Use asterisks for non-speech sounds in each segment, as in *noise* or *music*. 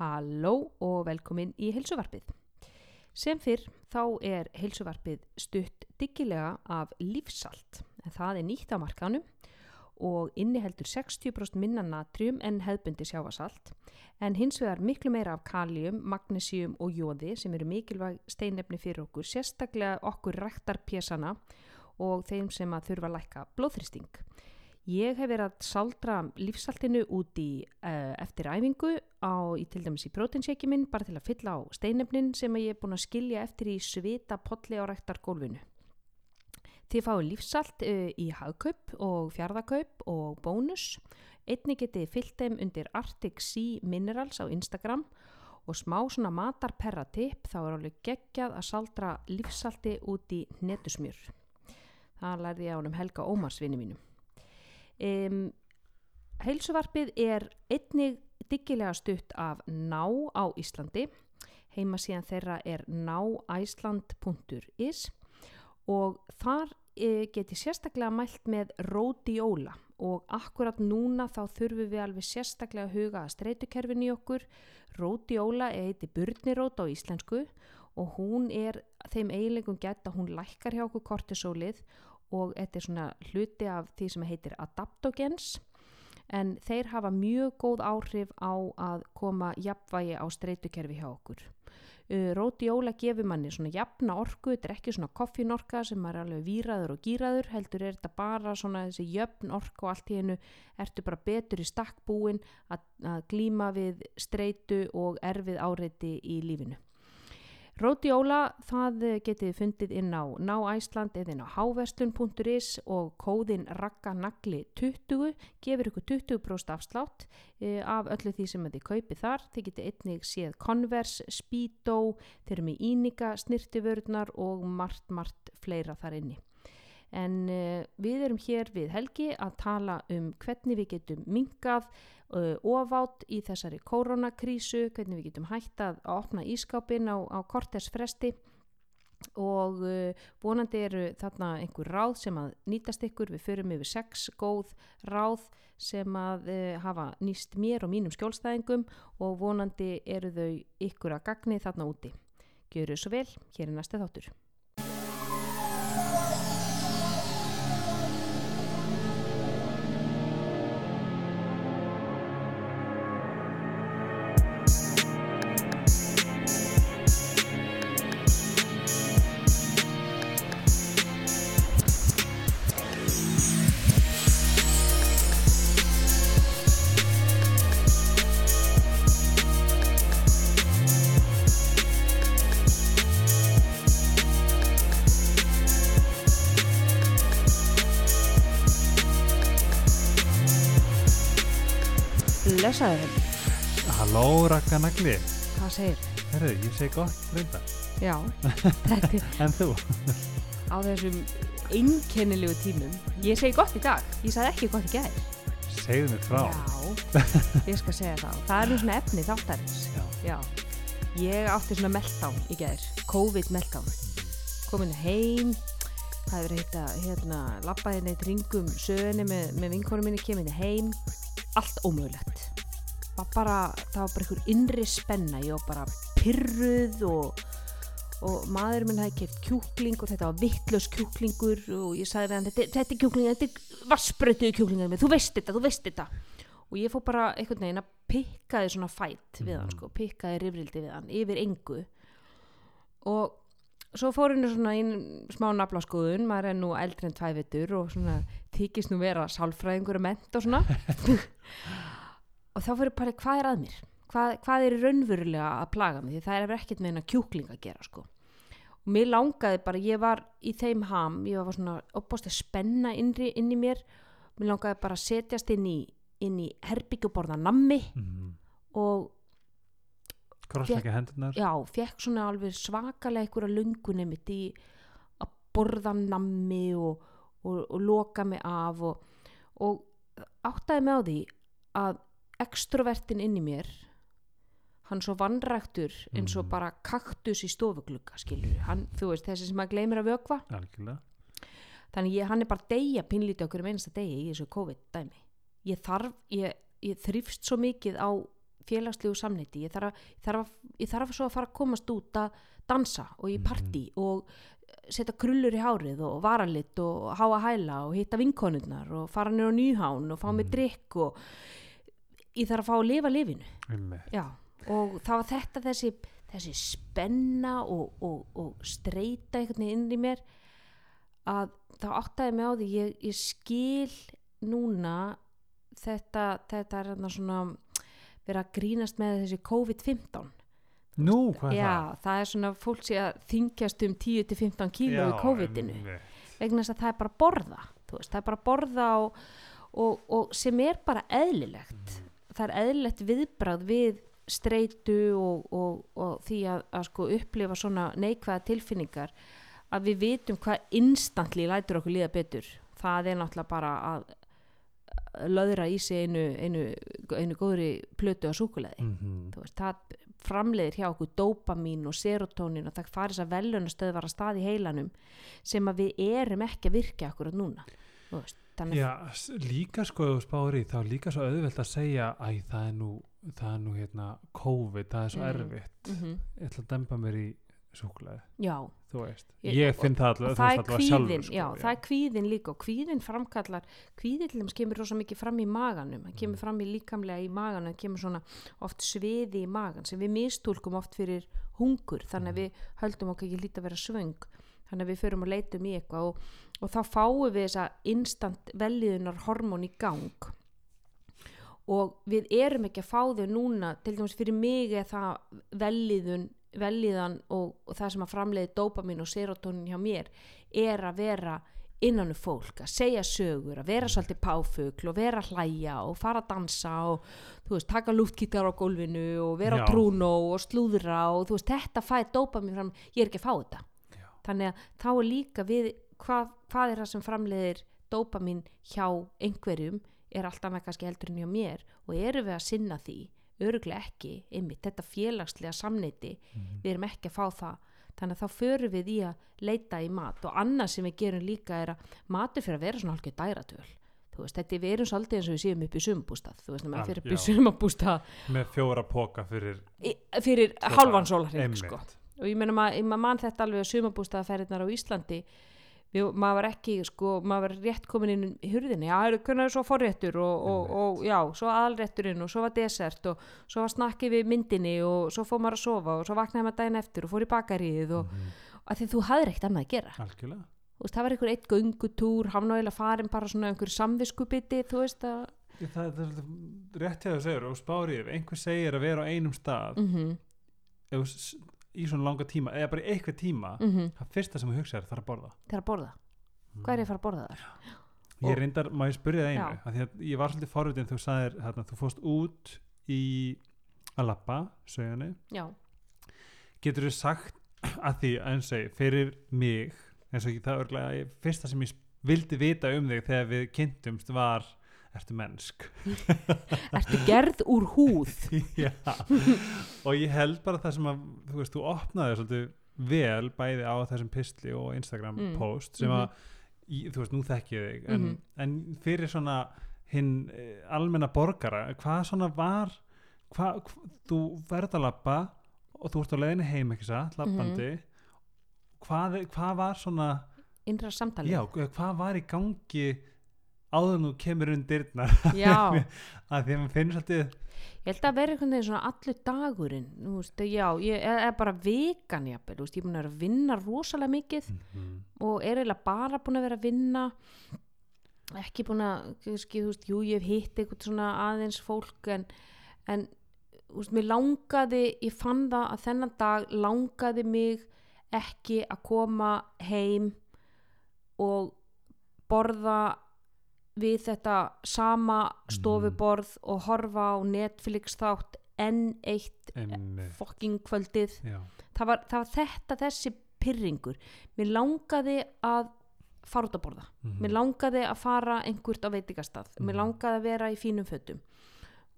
Halló og velkomin í heilsuvarpið. Sem fyrr þá er heilsuvarpið stutt diggilega af lífsalt. En það er nýtt á markanum og inniheldur 60% minna natrium en hefbundi sjáfasalt. En hins vegar miklu meira af kalium, magnesium og jóði sem eru mikilvæg steinefni fyrir okkur, sérstaklega okkur rættar pjessana og þeim sem að þurfa að lækka blóðþristing. Ég hef verið að saldra lífsaltinu út í uh, eftir æfingu á, í, til dæmis í prótinsjeki minn bara til að fylla á steinefnin sem ég er búin að skilja eftir í svita potli á ræktargólfinu. Þið fáið lífsalt uh, í hagkaup og fjárðakaup og bónus. Einni getið fyllt þeim undir Arctic Sea Minerals á Instagram og smá svona matarperra tipp þá er alveg geggjað að saldra lífsalti út í netusmjör. Það lærði ég á um Helga Ómarsvinni mínum. Um, heilsuvarpið er einnig diggilega stutt af ná á Íslandi. Heima síðan þeirra er náæsland.is og þar e, geti sérstaklega mælt með ródióla og akkurat núna þá þurfum við alveg sérstaklega að huga að streytukerfin í okkur. Ródióla heiti burnirót á íslensku og hún er þeim eiginlegum gett að hún lækkar hjá okkur kortisólið og þetta er svona hluti af því sem heitir adaptogens en þeir hafa mjög góð áhrif á að koma jafnvægi á streytukerfi hjá okkur. Uh, Rótióla gefur manni svona jafna orku, þetta er ekki svona koffinorka sem er alveg výraður og gýraður, heldur er þetta bara svona þessi jöfn orku og allt í hennu ertu bara betur í stakkbúin að, að glíma við streytu og erfið áreiti í lífinu. Rótióla það getið fundið inn á náæsland eða inn á háverslun.is og kóðin rakkanagli20 gefur ykkur 20% afslátt e, af öllu því sem þið kaupið þar. Þið getið einnig séð Converse, Speedo, þeir eru með íninga, snirtiförðnar og margt, margt fleira þar inni. En uh, við erum hér við Helgi að tala um hvernig við getum mingað uh, ofátt í þessari koronakrísu, hvernig við getum hægt að opna ískápin á, á kortesfresti og uh, vonandi eru þarna einhver ráð sem að nýtast ykkur, við förum yfir sex góð ráð sem að hafa nýst mér og mínum skjólstæðingum og vonandi eru þau ykkur að gagni þarna úti. Gjöru svo vel, hér er næsta þáttur. Rakkanagli. Hvað segir? Herru, ég segi gott reynda. Já, *laughs* þetta En þú? á þessum einkennilegu tímum. Ég segi gott í dag, ég sagði ekki gott í gæð. Segðu mér frá. Já, ég skal segja það. Það er nú svona efni þáttarins. Já. Já, ég átti svona meltdown í gæðir, COVID meltdown. Komin heim, það hefur heita, hérna, labbaði neitt ringum sögni með, með vinkonum minni, keminni heim, allt ómögulegt. Var bara, það var bara einhver innri spenna, ég var bara pyrruð og, og maður minn hafði keft kjúkling og þetta var vittlaus kjúklingur og ég sagði við hann, þetta, þetta er kjúkling, þetta er vassbrötuðu kjúklingar með, þú veist þetta, þú veist þetta. Og ég fór bara einhvern veginn að pikkaði svona fætt við hann, sko, pikkaði rifrildi við hann, yfir engu. Og svo fór henni svona einn smá naflaskoðun, maður er nú eldri en tvævitur og svona þykist nú vera sálfræðingur og ment og svona *laughs* *laughs* og þá fyrir bara hvað er að mér hvað, hvað er raunverulega að plaga mig því það er ekkert með hennar kjúkling að gera sko og mér langaði bara, ég var í þeim ham, ég var svona opbóst að spenna innri, inn í mér mér langaði bara að setjast inn í inn í herbyggjúborða nammi Mm. og Krossleika hendurnar. já, fekk svona alveg svakalega einhverja lungunni mitt í að borða nammi og, og, og loka mig af og, og áttaði mig á því að extrovertin inn í mér hann svo vannræktur eins og Mhm. bara kaktus í stofuglugga skilur, hann, þú veist, þessi sem að gleymir að vökva Algjörlega. þannig ég, hann er bara að deyja pínlítið okkur um einasta degi í þessu COVID dæmi ég þarf, ég, ég þrýfst svo mikið á félagslegu samneiti ég þarf, að, þarf að, ég þarf svo að fara að komast út að dansa og í Mhm. partí og setja krullur í hárið og varalit og háa hæla og hitta vinkonurnar og fara niður á nýhán og fá mig Mhm. drikk og ég þarf að fá að lifa lifinu. Já, og það var þetta þessi, þessi spenna og, og, og streyta einhvern veginn inn í mér að þá áttaði mig á því ég, ég skil núna þetta, þetta er þarna svona vera að grínast með þessi COVID-15. Nú, hvað er Já, það? er svona fólk sé að þingjast um 10-15 kíló í COVID-inu vegna þess að það er bara að borða veist, það er bara að borða og, og, og sem er bara eðlilegt það er eðlilegt viðbrað við streitu og, og, og því að, að sko upplifa svona neikvæða tilfinningar að við vitum hvað instantly lætur okkur líða betur. Það er náttúrulega bara að löðra í sig einu, einu, einu góðri plötu á súkuleði þú veist, það framleiðir hjá okkur dópamín og serotónin og það farið að velunastöð var að stað í heilanum sem að við erum ekki að virka akkurat núna þannig Já, líka sko í þá er líka svo auðvelt að segja æ, það er nú, það er nú hérna COVID, það er svo Mm. erfitt mm ég ætla að dempa mér í súkulega já, þú veist, Ég- ég finn það allavega það er allavega kvíðin sjálfur, sko, já, það er kvíðin líka og kvíðin framkallar kvíðin kemur rosa mikið fram í maganum hann kemur Mm. fram í líkamlega í maganum það kemur svona oft sviði í magan sem við mistúlkum oft fyrir hungur þannig að Mm. við höldum okkur ekki lítið að vera svöng þannig að við förum og leitum í eitthvað og, og þá fáum við þessa instant velliðunar hormón í gang og við erum ekki að fá þau núna til dæmis fyrir mig er það velliðun velliðan og, og það sem að framleiði dopamin og serotonin hjá mér er að vera innan um fólk, að segja sögur að vera svolítið páfugl og vera að hlæja og fara að dansa og þú veist, taka lúftkítar á gólfinu og vera á Já. trúnó og slúðra og þú veist, þetta fæði dopamin fram ég er ekki að fá þetta Já. þannig að þá er líka við hvað, hvað er það sem framleiðir dopamin hjá einhverjum er allt annað kannski heldur en hjá mér og erum við að sinna því öruglega ekki, einmitt, þetta félagslega samneiti, Mhm. við erum ekki að fá það þannig að þá förum við í að leita í mat og annað sem við gerum líka er að matur fyrir að vera svona hálfgeð dæratöl þú veist, þetta er erum svolítið eins og við séum upp í sumabústað þú veist, Al- maður fyrir upp í sumabústað með fjóra póka fyrir í- fyrir hálfan daga. sólarhring sko. Og ég meina maður ma mann þetta alveg að sumabústaðaferðirnar á Íslandi við, maður var ekki sko, maður var rétt komin inn í hurðinni. Já, það er hvernig svo forréttur og, og, og já, svo aðalrétturinn og svo var desert og svo var snakkið við myndinni og svo fór maður að sofa og svo vaknaði maður daginn eftir og fór í bakaríð og Mhm. að því þú hafðir ekkert annað að gera. Algjörlega. Þú veist, það var einhver eitt göngutúr eiginlega farin bara svona einhver samviskubiti þú veist að Ég, það, það er rétt hjá það segir og spári ef einhver segir að vera á einum stað. Mm ef, þú s- í svona langa tíma eða bara eitthvað tíma -hmm. það fyrsta sem þú hugsa er það er að borða. Er að borða, hvað er ég að fara að borða þar? Ég reyndar, má ég spyrja það einu? Því að ég var svolítið forvitin þú sagðir hérna, þú fórst út í að lappa, sögunni. Já, getur þú sagt að því eins og segi, fyrir mig eins og ekki það örglega ég- fyrsta sem ég vildi vita um þig þegar við kynntumst var ertu mennsk *laughs* ertu gerð úr húð *laughs* Já. og ég held bara það sem að þú veist, þú opnaði svolítið vel bæði á þessum pistli og Instagram Mm. post sem að ég, þú veist, nú þekki ég þig en, Mhm. en fyrir svona hinn eh, almenna borgara hvað svona var hvað, hva, þú verð að lappa og þú ert á leiðinni heim ekki satt, lappandi hvað, er- hvað var svona innra samtalið já, hvað var í gangi áður en þú kemur undir dyrnar *laughs* að því að maður finnur svolítið ég held að vera einhvern veginn svona allur dagurinn veist, já, ég er, bara vegan jafnvel, veist, ég er búin að vera að vinna rosalega mikið Mhm. og er eiginlega bara búin að vera að vinna ekki búin að þú veist, jú, ég hef hitt eitthvað svona aðeins fólk en, en þú veist, mér langaði ég fann það að þennan dag langaði mig ekki að koma heim og borða við þetta sama stofuborð og horfa á Netflix þátt enn eitt fokking kvöldið. Það var, það var þetta þessi pyrringur mér langaði að fara út að borða. Mhm. mér langaði að fara einhvert á veitingastað. Mér Mhm. langaði að vera í fínum fötum.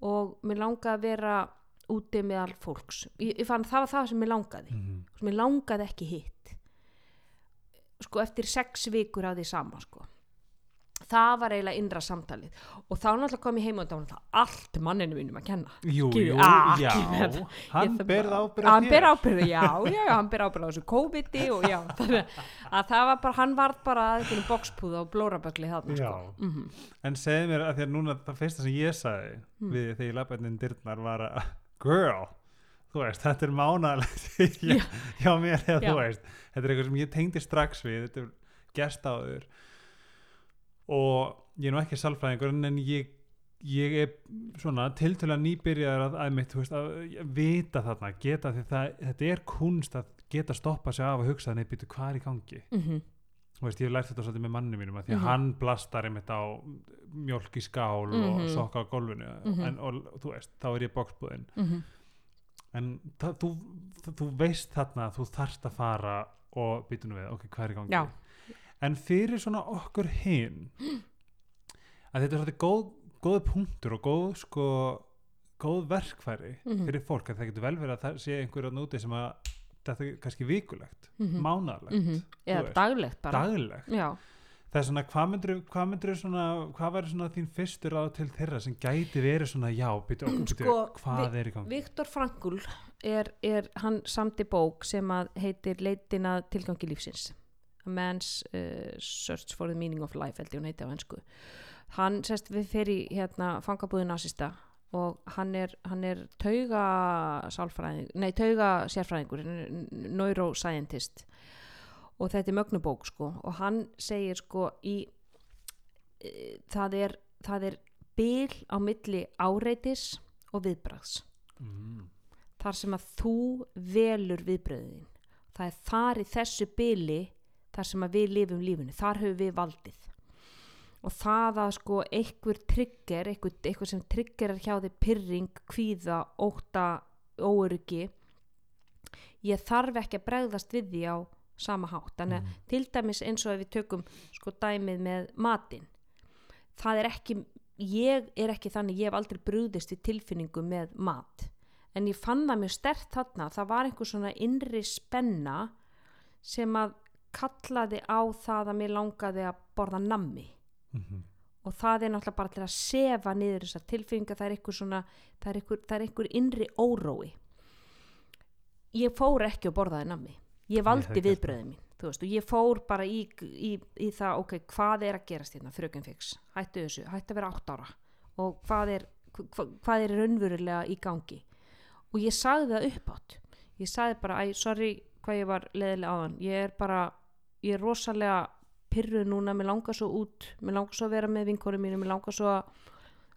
Og mér langaði að vera úti með all fólks. Ég, ég fann það var það sem mér langaði. Mhm. Sko, mér langaði ekki hitt. Sko eftir sex vikur af því sama sko það var eiginlega innra samtalið. Og þá náttúrulega kom ég heim og það var náttúrulega allt manninu mínum að kenna. Jú, jú, ah, já hann berð ábyrða hann ber ábyrðu, já, já, hann ber ábyrðu á þessu COVID-i og já, *laughs* þannig að það var bara, hann var bara að einhvern bókspúð á blórabögli þarna, Já. sko. Mm en segði mér að því að núna það fyrsta sem ég sagði Hmm. við þegar ég lappa inn dyrnar var að girl, þú veist, þetta er mánalegt hjá, mér eða þú veist, þetta er eitthvað sem ég tengdi strax við, þetta er gerst áður og ég er nú ekki salfræðingur en ég ég er svona tiltölu að nýbyrjaður að, að, mitt, veist, að vita þarna, geta því það, þetta er kunst að geta stoppa sig af og hugsa þannig, býtu hvað er í gangi -hmm. Þú veist, ég hef lært þetta svolítið með manni mínum að því að Mhm. hann blastar einmitt á mjólk í skál og Mhm. sokka á gólfinu Mhm. en, og þú veist, þá er ég bóksbúðin Mm en það, þú, þú, veist þarna að þú þarft að fara og býtunum við, ok, hvað er í gangi Já. En fyrir svona okkur hinn að þetta er svolítið góð, góð punktur og góð sko, góð verkfæri Mhm. fyrir fólk, að það getur vel verið að það sé einhverja núti sem að þetta er kannski vikulegt, Mhm. mánarlegt -hmm. eða veist. daglegt bara daglegt það er svona, hvað myndir, hvað myndir svona, hvað væri svona þín fyrstur ráð til þeirra sem gæti verið svona, já, byrju, byrju Sko, hvað er í gangi? Viktor Frankl er, er hann samti bók sem að heitir Leitin að tilgangi lífsins A Man's uh, Search for the Meaning of Life held ég hún heiti á hensku hann sest við fyrir hérna fangabúðu nasista og hann er, hann er tauga sálfræðing, nei tauga sérfræðingur, neuroscientist. Og þetta er mögnubók sko og hann segir sko í e, það er, það er bil á milli áreitis og viðbraðs Mm. þar sem að þú velur viðbröðin það er þar í þessu bili þar sem að við lifum lífinu. Þar höfum við valdið. Og það að sko einhver trigger einhver, einhver sem triggerar hjá þig pyrring, kvíða, óta óöryggi ég þarf ekki að bregðast við því á sama hátt. Þannig að til dæmis eins og ef við tökum sko dæmið með matinn. Það er ekki ég er ekki þannig, ég hef aldrei brúðist við tilfinningu með mat. En ég fann það mjög stert þarna það var einhver svona innri spenna sem að kallaði á það að mér langaði að borða nammi. Mhm. og það er náttúrulega bara til að sefa niður þessar tilfinningar, það er einhver svona það er einhver, það er einhver innri órói. Ég fór ekki að borðaði nammi. Ég valdi gert viðbröðið mín þú veist, og ég fór bara í, í, í það ok, hvað er að gerast hérna, fröken fix? Hættu þessu, hættu að vera átt ára. Og hvað er, hva, hvað er raunverulega í gangi? Og ég sagði það upp átt ég sagði bara, æ, sorry hvað ég var leðilega áðan, ég er bara ég er rosalega pyrruð núna mér langar svo út, mér langar svo að vera með vinkonum mínu, mér langar svo að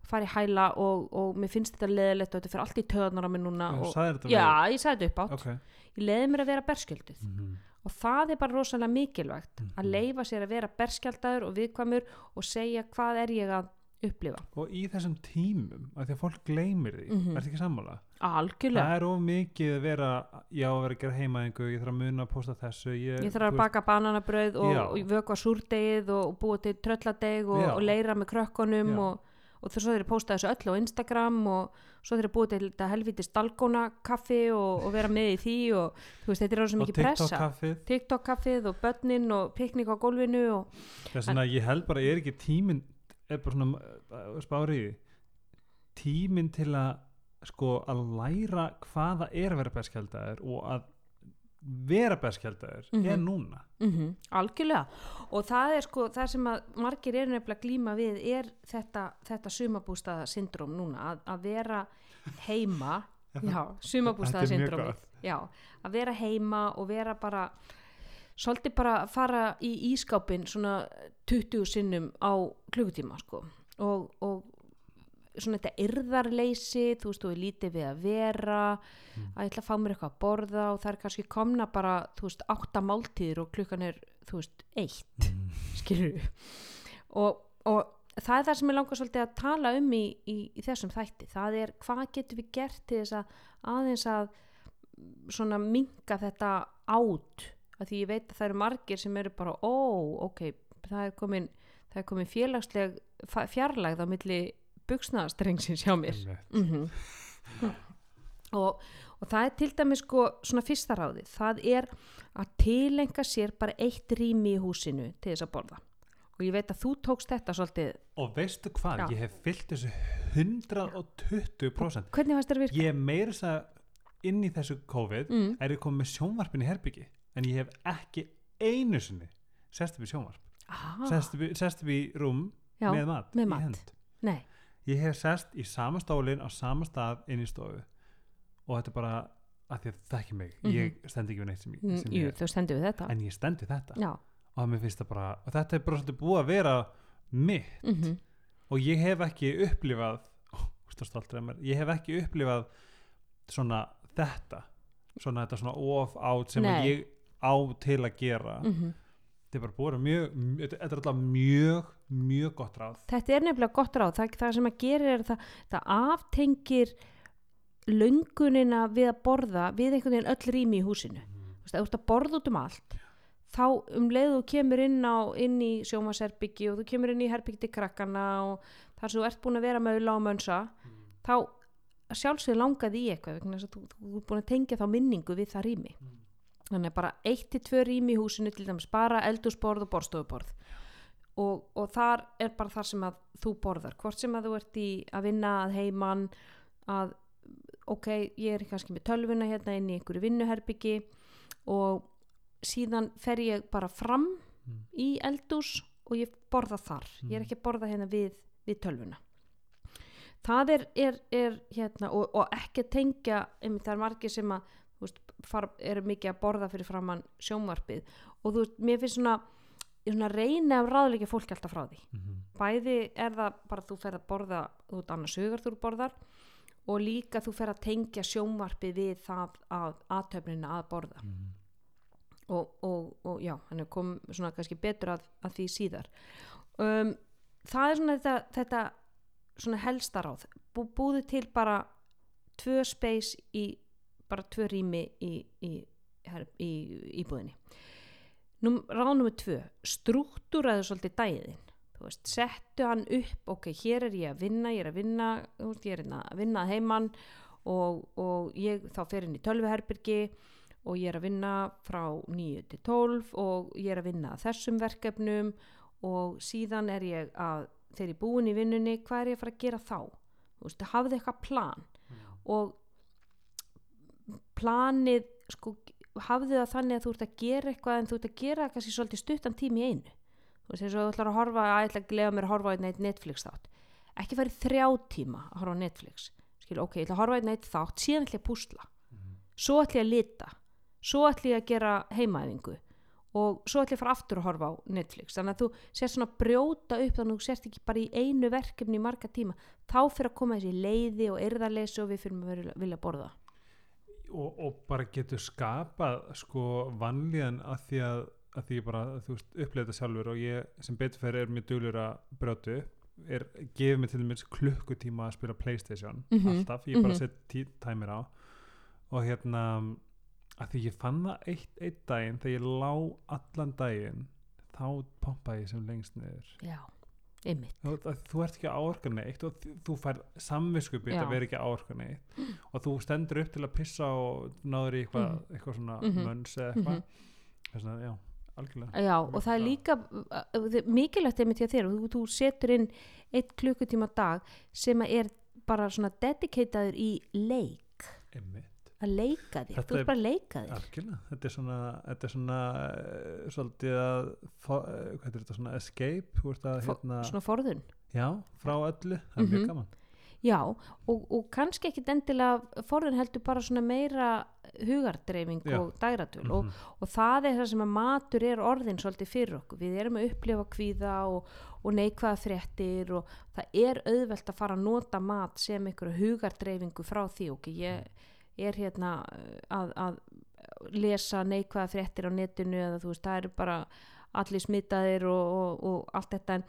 fara í hæla og, og mér finnst þetta leðilegt og þetta fyrir allt í töðunar á mér núna Já, og, já, ég sagði þetta upp átt ok ég leiði mér að vera berskjölduð Mhm. og það er bara rosalega mikilvægt að Mhm. leifa sér að vera berskjaldaður og viðkvæmur og segja hvað er ég að upplifa. Og í þessum tímum, af því að fólk gleymir því Mhm. ertu ekki sammála? algjörlega, það er of mikið að vera já, að vera að gera heimaðingu, ég þarf að muna að posta þessu ég, ég þarf þú að baka bananabrauð og, og vökva súrdegið og, og búa til trölladeg og, og leira með krökkunum og, og þú svo þeir posta þessu öllu á Instagram og svo þeir búa til þetta helvítið stalgóna kaffi og, vera með í því og þú veist, þetta er alveg mikið pressa. TikTok-kaffið TikTok kaffið og börnin og piknik á gólfinu og þess vegna ég held bara, er ekki tíminn er bara svona uh, spárið tíminn til að sko að læra hvaða er að vera bestkjaldæður og að vera bestkjaldæður Mhm. er núna. Mm algjörlega. Og það er sko það sem að margir eru nefnilega glíma við er þetta, þetta sumabústaða syndróm núna að, að vera heima. *laughs* Já, sumabústaða er já, að vera heima og vera bara svolítið bara fara í ískápin svona 20 sinnum á klukkutíma sko. Og, og svona þetta yrðarleysi þú veist, þú er lítið við að vera að ég ætla að fá mér eitthvað að borða og það er kannski komna bara, þú veist, átta máltíðir og klukkan er, þú veist, eitt skilur og, og það er það sem ég langar svolítið að tala um í, í, í þessum þætti. Það er hvað getum við gert til þess að aðeins að svona minka þetta át að því ég veit að það eru margir sem eru bara ó, ok, það er komin það er komin félagsleg fjarlægð á milli buksnaðastrengsins hjá mér. Mm og, og það er til dæmis sko svona fyrsta ráðið. Það er að tilenga sér bara eitt rými í húsinu til þess að borða. Og ég veit að þú tókst þetta svolítið. Og veistu hvað, Já. ég hef fyllt þessu 120% hvernig fannst þér virka? ég er meira þess að inn í þessu COVID Mm. er ég komið með sjónvarpin í herbyggi en ég hef ekki einu sinni sest upp í sjónvarp. Ah, sest, upp, sest upp í rúm já, með mat með mat. ég hef sest í sama stólinn á sama stað inn í stofu. Og þetta er bara að því að það ekki mig. Mhm. ég stend ekki við neitt sem, mm, sem jú, ég þetta. En ég stend við þetta. Já, og bara og þetta er bara svolítið búið að vera mitt. Mm og ég hef ekki upplifað ó, mér, ég hef ekki upplifað svona þetta. Svona þetta svona off out sem Nei. ég á til að gera. Mm þetta er bara vera mjög þetta er alltaf mjög mjög gott ráð. Þetta er nefnilega gott ráð. Það, það sem að gera er það það aftengir löngunina við að borða við einhvern veginn öll rými í húsinu. Þú veist, þú ert að borða út um allt þá um leið þú kemur inn á inn í sjómasherbyggi og þú kemur inn í herbyggi til krakkana og þar sem þú ert búin að vera með auðla og mönsa þá sjálfsögðu langaði í eitthvað að þú, þú er búin að tengja þá minningu við það rými þannig að bara eitt til tvö rými í húsinu til dæmis bara eldusborð og borstofuborð og, og þar er bara þar sem að þú borðar. Hvort sem að þú ert í að vinna að heiman að ok, ég er kannski með tölvuna hérna inn í einhverju vinnuherbyggi og síðan fer ég bara fram Mm. í eldús og ég borða þar. Ég er ekki að borða hérna við, við tölvuna. Það er, er, er hérna og, og ekki að tengja það er margir sem að far, eru mikið að borða fyrir framann sjónvarpið. Og þú veist, mér finnst svona svona reyna að ráðleika fólk alltaf frá því. Mhm. bæði er það bara þú fer að borða þú ert annars hugar þú borðar og líka þú fer að tengja sjónvarpið við það að aðtöfnina að borða. Mhm. og, og, og já, hann er kom svona kannski betur að, að því síðar. Um, það er svona þetta, þetta svona helstaráð Bú, búðu til bara tvö space í bara tvö rými í, í, í, í íbúðinni. Nú, ráð nummer tvö struktúraðu svolítið dæðin veist, settu hann upp ok, hér er ég að vinna, ég er að vinna veist, ég er hérna að vinna að heiman og, og ég þá fer inn í tölvuherbyrgi og ég er að vinna frá 9 til 12 og ég er að vinna að þessum verkefnum og síðan er ég að þegar ég er búin í vinnunni, hvað er ég að fara að gera þá? Þú veist, hafðu eitthvað plan og planið sko, hafðu það þannig að þú ert að gera eitthvað en þú ert að gera kannski svolítið stuttan tími í einu. Þú veist, eins og þú ætlar að horfa að ég ætla að glefa mér að horfa einn eitt Netflix þátt. Ekki farið þrjá tíma að horfa Netflix. Skil, ok, ég ætla að horfa einn eitt þátt síðan ætla ég að púsla. Svo ætla ég að lita. Svo ætla ég að gera heimaæfingu. Og svo ætla ég að fara aftur að horfa á Netflix. Þannig að þú sérst svona brjóta upp þannig að þú sérst ekki bara í einu verkefni í marga tíma. Þá fyrir að koma þessi leiði og erðarleysi og við fyrir að vilja borða og, og bara getur skapað sko vanlíðan að því að, að því bara, þú veist, upplega þetta sjálfur og ég sem betur fyrir er mjög duglur að brjótu er, gefið mér til dæmis klukkutíma að spila Playstation Mhm, alltaf, ég bara mhm. set tí- tæmir á og hérna að því ég fann það eitt, eitt daginn þegar ég lá allan daginn þá pompaði ég sem lengst niður. Já, þú, þú ert ekki að áorka neitt og þú fær samviskupið að vera ekki að áorka neitt og þú stendur upp til að pissa og náður í eitthvað, Mhm. eitthvað svona Mhm. mönns eða eitthvað Mhm. þess að já, algjörlega Já, og það er líka mikilvægt einmitt hjá þér og þú, þú setur inn eitt klukkutíma dag sem er bara svona dedicataður í leik Einmitt. Að leika þér, Þetta þú er- ert bara að leika þér algjörlega, þetta er svona þetta er svona uh, svolítið að uh, hvað er þetta svona escape? Að hérna svona forðun. Já, frá öllu, það er Mhm. mjög gaman. Já, og, og kannski ekkit endilega forðun heldur bara svona meira hugardreifing Já. og dægratul og, Mhm. og það er það sem að matur er orðin svolítið fyrir okkur, við erum að upplifa kvíða og, og neikvæða fréttir og það er auðvelt að fara að nota mat sem einhverju hugardreifingu frá því. Og ég er hérna uh, að, að lesa neikvæða fréttir á netinu eða þú veist, það eru bara allir smitaðir og, og, og allt þetta en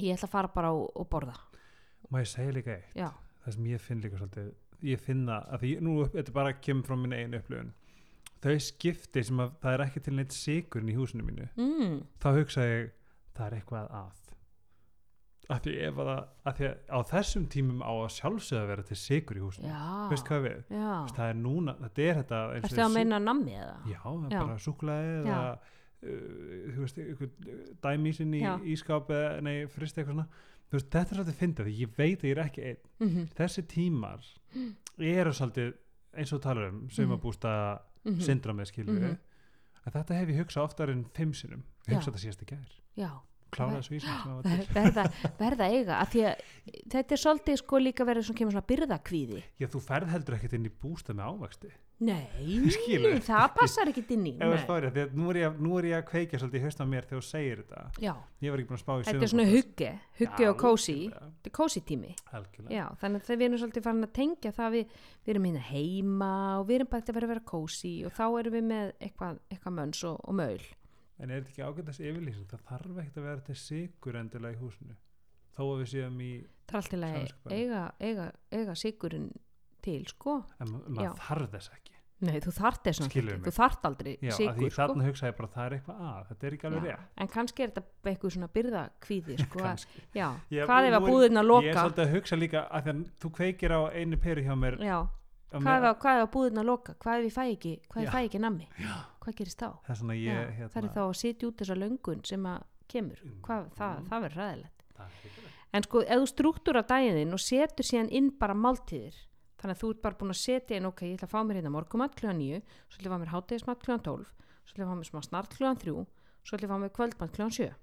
ég ætla að fara bara og, og borða. Má ég segja líka eitt? Já, það sem ég finn líka svolítið ég finna að því nú þetta bara kemur frá minna einu upplifun. Þau skipti sem að það er ekki til neitt sigur í húsinu mínu mm, þá hugsa ég það er eitthvað að af því ef að, það- af því að á þessum tímum á að sjálfsögða vera til sigur í húsinu. Veist hvað við, Já, það er núna þetta er þetta og ertu að meina nammi eða? já, það er bara súklaði Já. eða uh, þú veist, sinni Já. í ískáp eða nei, frist eitthvað svona. Þú veist, þetta er svolítið fyndið, því ég veit að ég er ekki einn. Mhm, þessi tímar eru svolítið eins og talar um sumabústa mhm. syndramið skilur við Mhm. en þetta hef ég hugsað oftar en fimm sinum ég Já. hugsa þetta síðast í gær. Já, klára þessu sem *laughs* til. Verða, verða eiga að að þetta er svolítið sko líka verið svona kemur svona byrðakvíði. Já, þú ferð heldur ekkert inn í bústa með ávexti. Nei, *laughs* Skilur. það passar ekki inn í því að nú er, ég, nú er ég að kveikja svolítið í haustum á mér þegar þú segir þetta. Já, ég var ekki búin að spá í þetta er svona hugge hugge og kósi, þetta er kósi tími. Já, þannig að við erum svolítið farin að tengja það við, við erum hérna heima og við erum bara að vera kósi og þá erum við með eitthvað, eitthvað en er þetta ekki ágætast yfirlýsing? Það þarf ekkert að vera til sigur endilega í húsinu þó að við séum í er Samviskubit. eiga, eiga, eiga sigurinn til sko. En ma- maður þarf þess ekki. Nei, þú þart þess náttúrulega, þú þart aldrei já, að því sigur sko. þarna hugsa ég bara það er eitthvað að þetta er ekki alveg rétt. En kannski er þetta eitthvað svona byrðakvíði *laughs* sko, já, Já, hvað nú að er- búðin að ég er loka svolítið að hugsa líka að þú kveikir á einu peru hjá mér já, hvað hvað ef að búðin að loka? Hvað ef ég fæ ekki, hvað ég fæ ekki nammi? Hvað gerist þá? það er ég hérna, það er þá að sitja út þessa löngun sem að kemur, hvað, það, Mm. það verður ræðilegt það er hrikalegt. en sko, ef þú struktúra daginn og setur síðan inn bara máltíðir þannig að þú ert bara búin að setja inn ok, ég ætla að fá mér hérna morgumat kljóðan 9 svo ætla ég að fá mér hátegismat kljóðan 12 svo ætla ég að fá mér smá snart kljóðan 3 svo ætla ég að fá mér kvöldmat kljóðan 7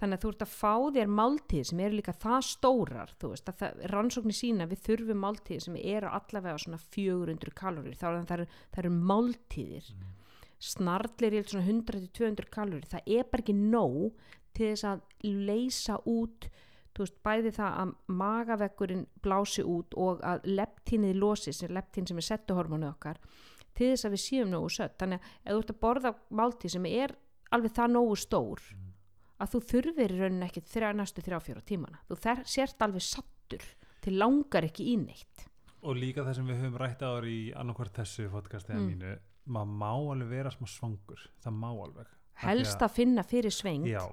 þannig að þú ert að fá þér máltíð sem eru líka það stórar þú veist, að það, rannsóknir sína við þurfum máltíð sem eru allavega svona 400 kalorir, þá er það, það eru, máltíðir. Snarlir ég svona 100-200 kalorir það er bara ekki nóg til þess að leysa út þú veist, bæði það að magavekkurinn blási út og að leptínið losi, sem leptín sem er settuhormónu okkar til þess að við séum nógu sött. Þannig að ef þú ert að borða máltíð sem er alveg það nógu stór að þú þurfir í rauninni ekki þrjá, næstu þrjá fjóra tímana. Þú þer, sért alveg sattur til langar ekki í neitt. Og líka það sem við höfum rætt áður í annarkvart þessu podcasti mm. Mm. mínu maður má alveg vera smá svangur það má alveg. Helst að finna fyrir sveng. Já,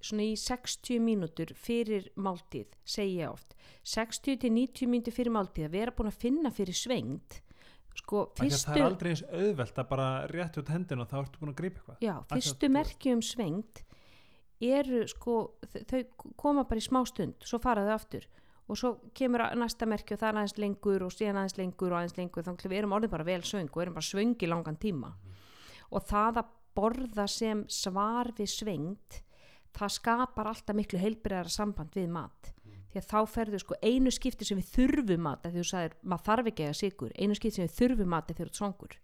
svona í 60 mínútur fyrir máltíð, segi ég oft. 60 til 90 mínútur fyrir máltíð að vera búin að finna fyrir svengt sko, að það fyrstu er aldrei eins auðvelt að bara rétt út hendin og þá ertu búin að grípa eitthvað. Já, fyrstu þú- merki um svengt eru sko þau koma bara í smá stund svo fara þau aftur. Og svo kemur næsta merki og það er aðeins lengur og síðan aðeins lengur og aðeins lengur þannig að við erum orðin bara vel svöng og erum bara svöng í langan tíma. Og það að borða sem svar við svengt það skapar alltaf miklu heilbriðara samband við mat. Því að þá ferðu sko einu skipti sem við þurfum mat því þú sagðir, maður þarf ekki að sigur einu skipti sem við þurfum mat þegar þú ert svangur.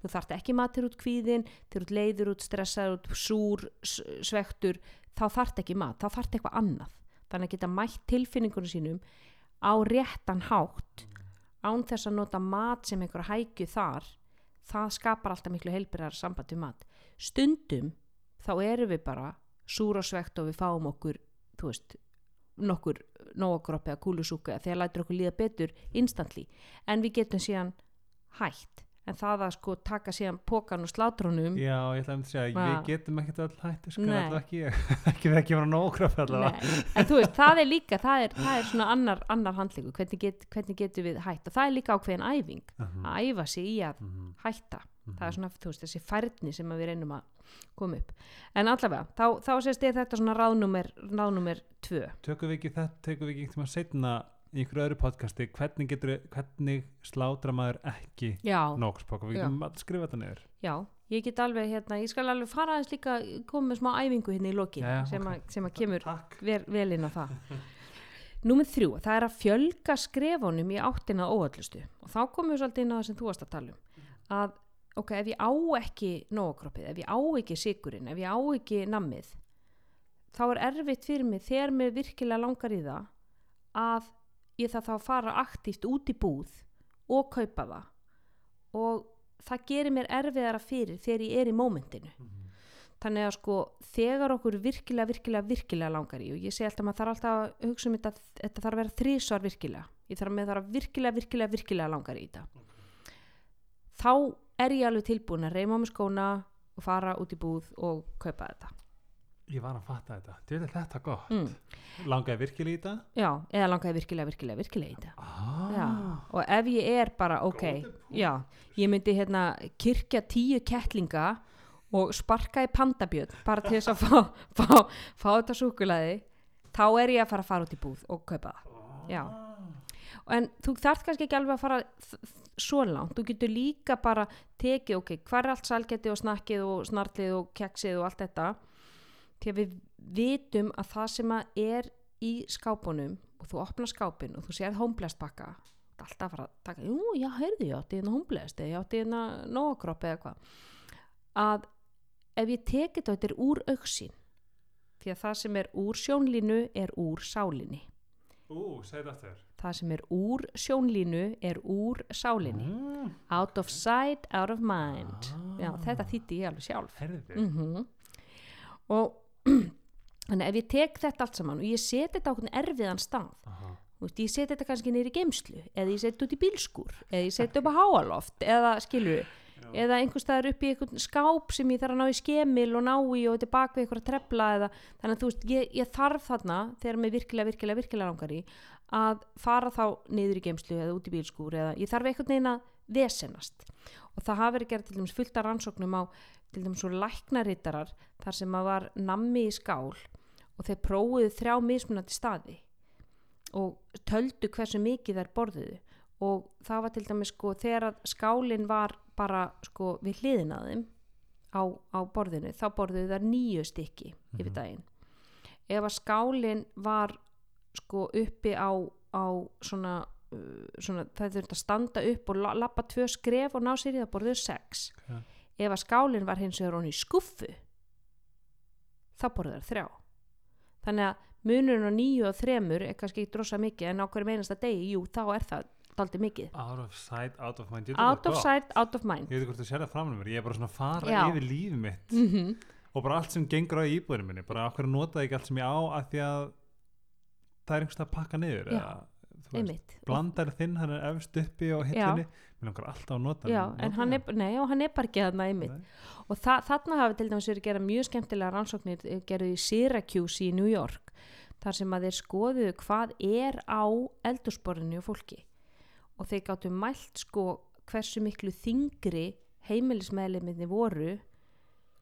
Þú þarft ekki matur út kvíðin þegar þú ert leiður út, stressaður út, súr svektur, þá þarft ekki mat þá þarft eitthvað annað. Þannig að geta mætt tilfinningunum sínum á réttan hátt án þess að nota mat sem einhver hækju þar. Það skapar alltaf miklu heilbyrðar samband við mat. Stundum þá erum við bara súr og svekt og við fáum okkur þú veist nokkur nógokroppi eða kúlusúku eða þegar lætur okkur líða betur instantly. En við getum síðan hætt en það að sko taka síðan pókan og slátrónum já, ég ætla að segja, Va- við getum ekkert öll hætti sko, alltaf ekki *laughs* ekki við ekki vera nógraf allavega. En þú veist, það er líka það er, það er svona annar, annar handlingu hvernig, get, hvernig getum við hætt? Og það er líka ákveðin æfing Mhm, að æfa sig í að mhm, hætta. Mhm. það er svona, þú veist, þessi færni sem að við reynum að koma upp. En allavega, þá, þá sést ég þetta svona ráðnúmer ráðnúmer tvö. Tökum við ekki þetta, tökum við ekki í einhverju öðru podcasti hvernig getur, hvernig slátra maður ekki nógspokk við getum að skrifa þetta niður. Já, ég get alveg hérna, ég skal alveg fara aðeins líka koma með smá æfingu hérna í lokin Já, sem, ok. að, sem að kemur takk. vel, inn á það. *laughs* Númer þrjú, það er að fjölga skrefunum í áttina óallustu og þá komum við svolítið inn á það sem þú varst að tala um. Að ok, ef ég á ekki nógakroppið, ef ég á ekki sigurinn, ef ég á ekki nammið þá er erfitt fyrir mig þegar mér virkilega langar í það að ég það þá að fara aktíft út í búð og kaupa það. Og það gerir mér erfiðara fyrir þegar ég er í mómentinu. Þannig að sko þegar okkur virkilega, virkilega, virkilega langar í og ég segi alltaf að maður þarf alltaf að hugsa um þetta þetta þarf að vera þrísvar virkilega. Ég þarf með þarf að virkilega, virkilega, virkilega langar í þetta. Þá er ég alveg tilbúin að reyma á mig skóna og fara út í búð og kaupa þetta ég var að fatta þetta, þetta er þetta gott? Mm. langaði virkilega í þetta? Já, eða langaði virkilega, virkilega, virkilega í þetta. Ah, og ef ég er bara ok, já, ég myndi hérna kirkja tíu kettlinga og sparka í pandabjörn bara til þess að fá, *laughs* fá, fá þetta súkulaði þá er ég að fara að fara út í búð og kaupa það. Já. En þú þarft kannski ekki alveg að fara svo langt, þú getur líka bara tekið, ok, hvað er allt salgeti og snakkið og snarlið og keksið og allt þetta því að við vitum að það sem að er í skápunum og þú opnar skápin og þú séð homeblast pakka alltaf að fara að taka, jú, já, heyrðu, ég átti hérna homeblast eða ég átti hérna nóakropp eða hvað. Að ef ég tekið þetta, er úr auksín því að það sem er úr sjónlínu er úr sálinni. Ú, það sem er úr sjónlínu er úr sálinni. Mm. out of sight, out of mind. Ah. já, þetta þýtti ég alveg sjálf. Mm og þannig ef ég tek þetta allt saman og ég seti þetta á hvernig erfiðan stað Aha. Veist, ég seti þetta kannski í geimslu eða ég seti út í bílskúr eða ég seti upp á háaloft eða skilur eða einhvers staðar upp í einhvern skáp sem ég þarf að ná í skemil og ná í og þetta bak við einhverja trefla eða þannig að þú veist, ég, ég þarf þarna þegar mér virkilega, virkilega, virkilega langar í að fara þá niður í geimslu eða út í bílskúr eða ég þarf einhvern veginn að vesenast og það hafa verið gerð til dæmis fullt af rannsóknum á til dæmis svo læknarittarar þar sem að var nammi í skál og þeir prófuðu þrjá mismunandi staði og töldu hversu mikið þær borðuðu og það var til dæmis sko þegar að skálinn var bara sko við hliðin að þeim á, á borðinu þá borðuðu þær nýju stykki yfir Mhm. daginn ef að skálinn var sko uppi á, á svona, uh, svona það þurfti að standa upp og la- labba tvö skref og ná sér í það borðuðu sex Ok. Ef að skálinn var hins vegar honni í skuffu þá borðuðu þær þrjá. Þannig að munurinn á nýju og þremur er kannski ekki drosa mikið en á hverju meinasta degi, jú, þá er það daldi mikið. Out of sight, out of mind. Out of sight, out of mind. Ég veit hvort þú sér það fram með mér. Ég er bara svona að fara Já. yfir lífið mitt mm og bara allt sem gengur á íbúðinu minni. Bara okkur að nota ekki allt sem ég á af því að það er einhvers að pakka niður eða, veist, blandar þinn, hann er efst uppi á hillinni, mér langar alltaf að nota Já, en hann er, nei, og hann er bara ekki þarna og þa þarna hafa til dæmis verið gera mjög skemmtilega rannsóknir eh, gerðu í Syracuse í New York þar sem að þeir skoðuðu hvað er á eldursporinu og fólki. Og þeir gáttu mælt sko hversu miklu þingri heimilismeðliminni voru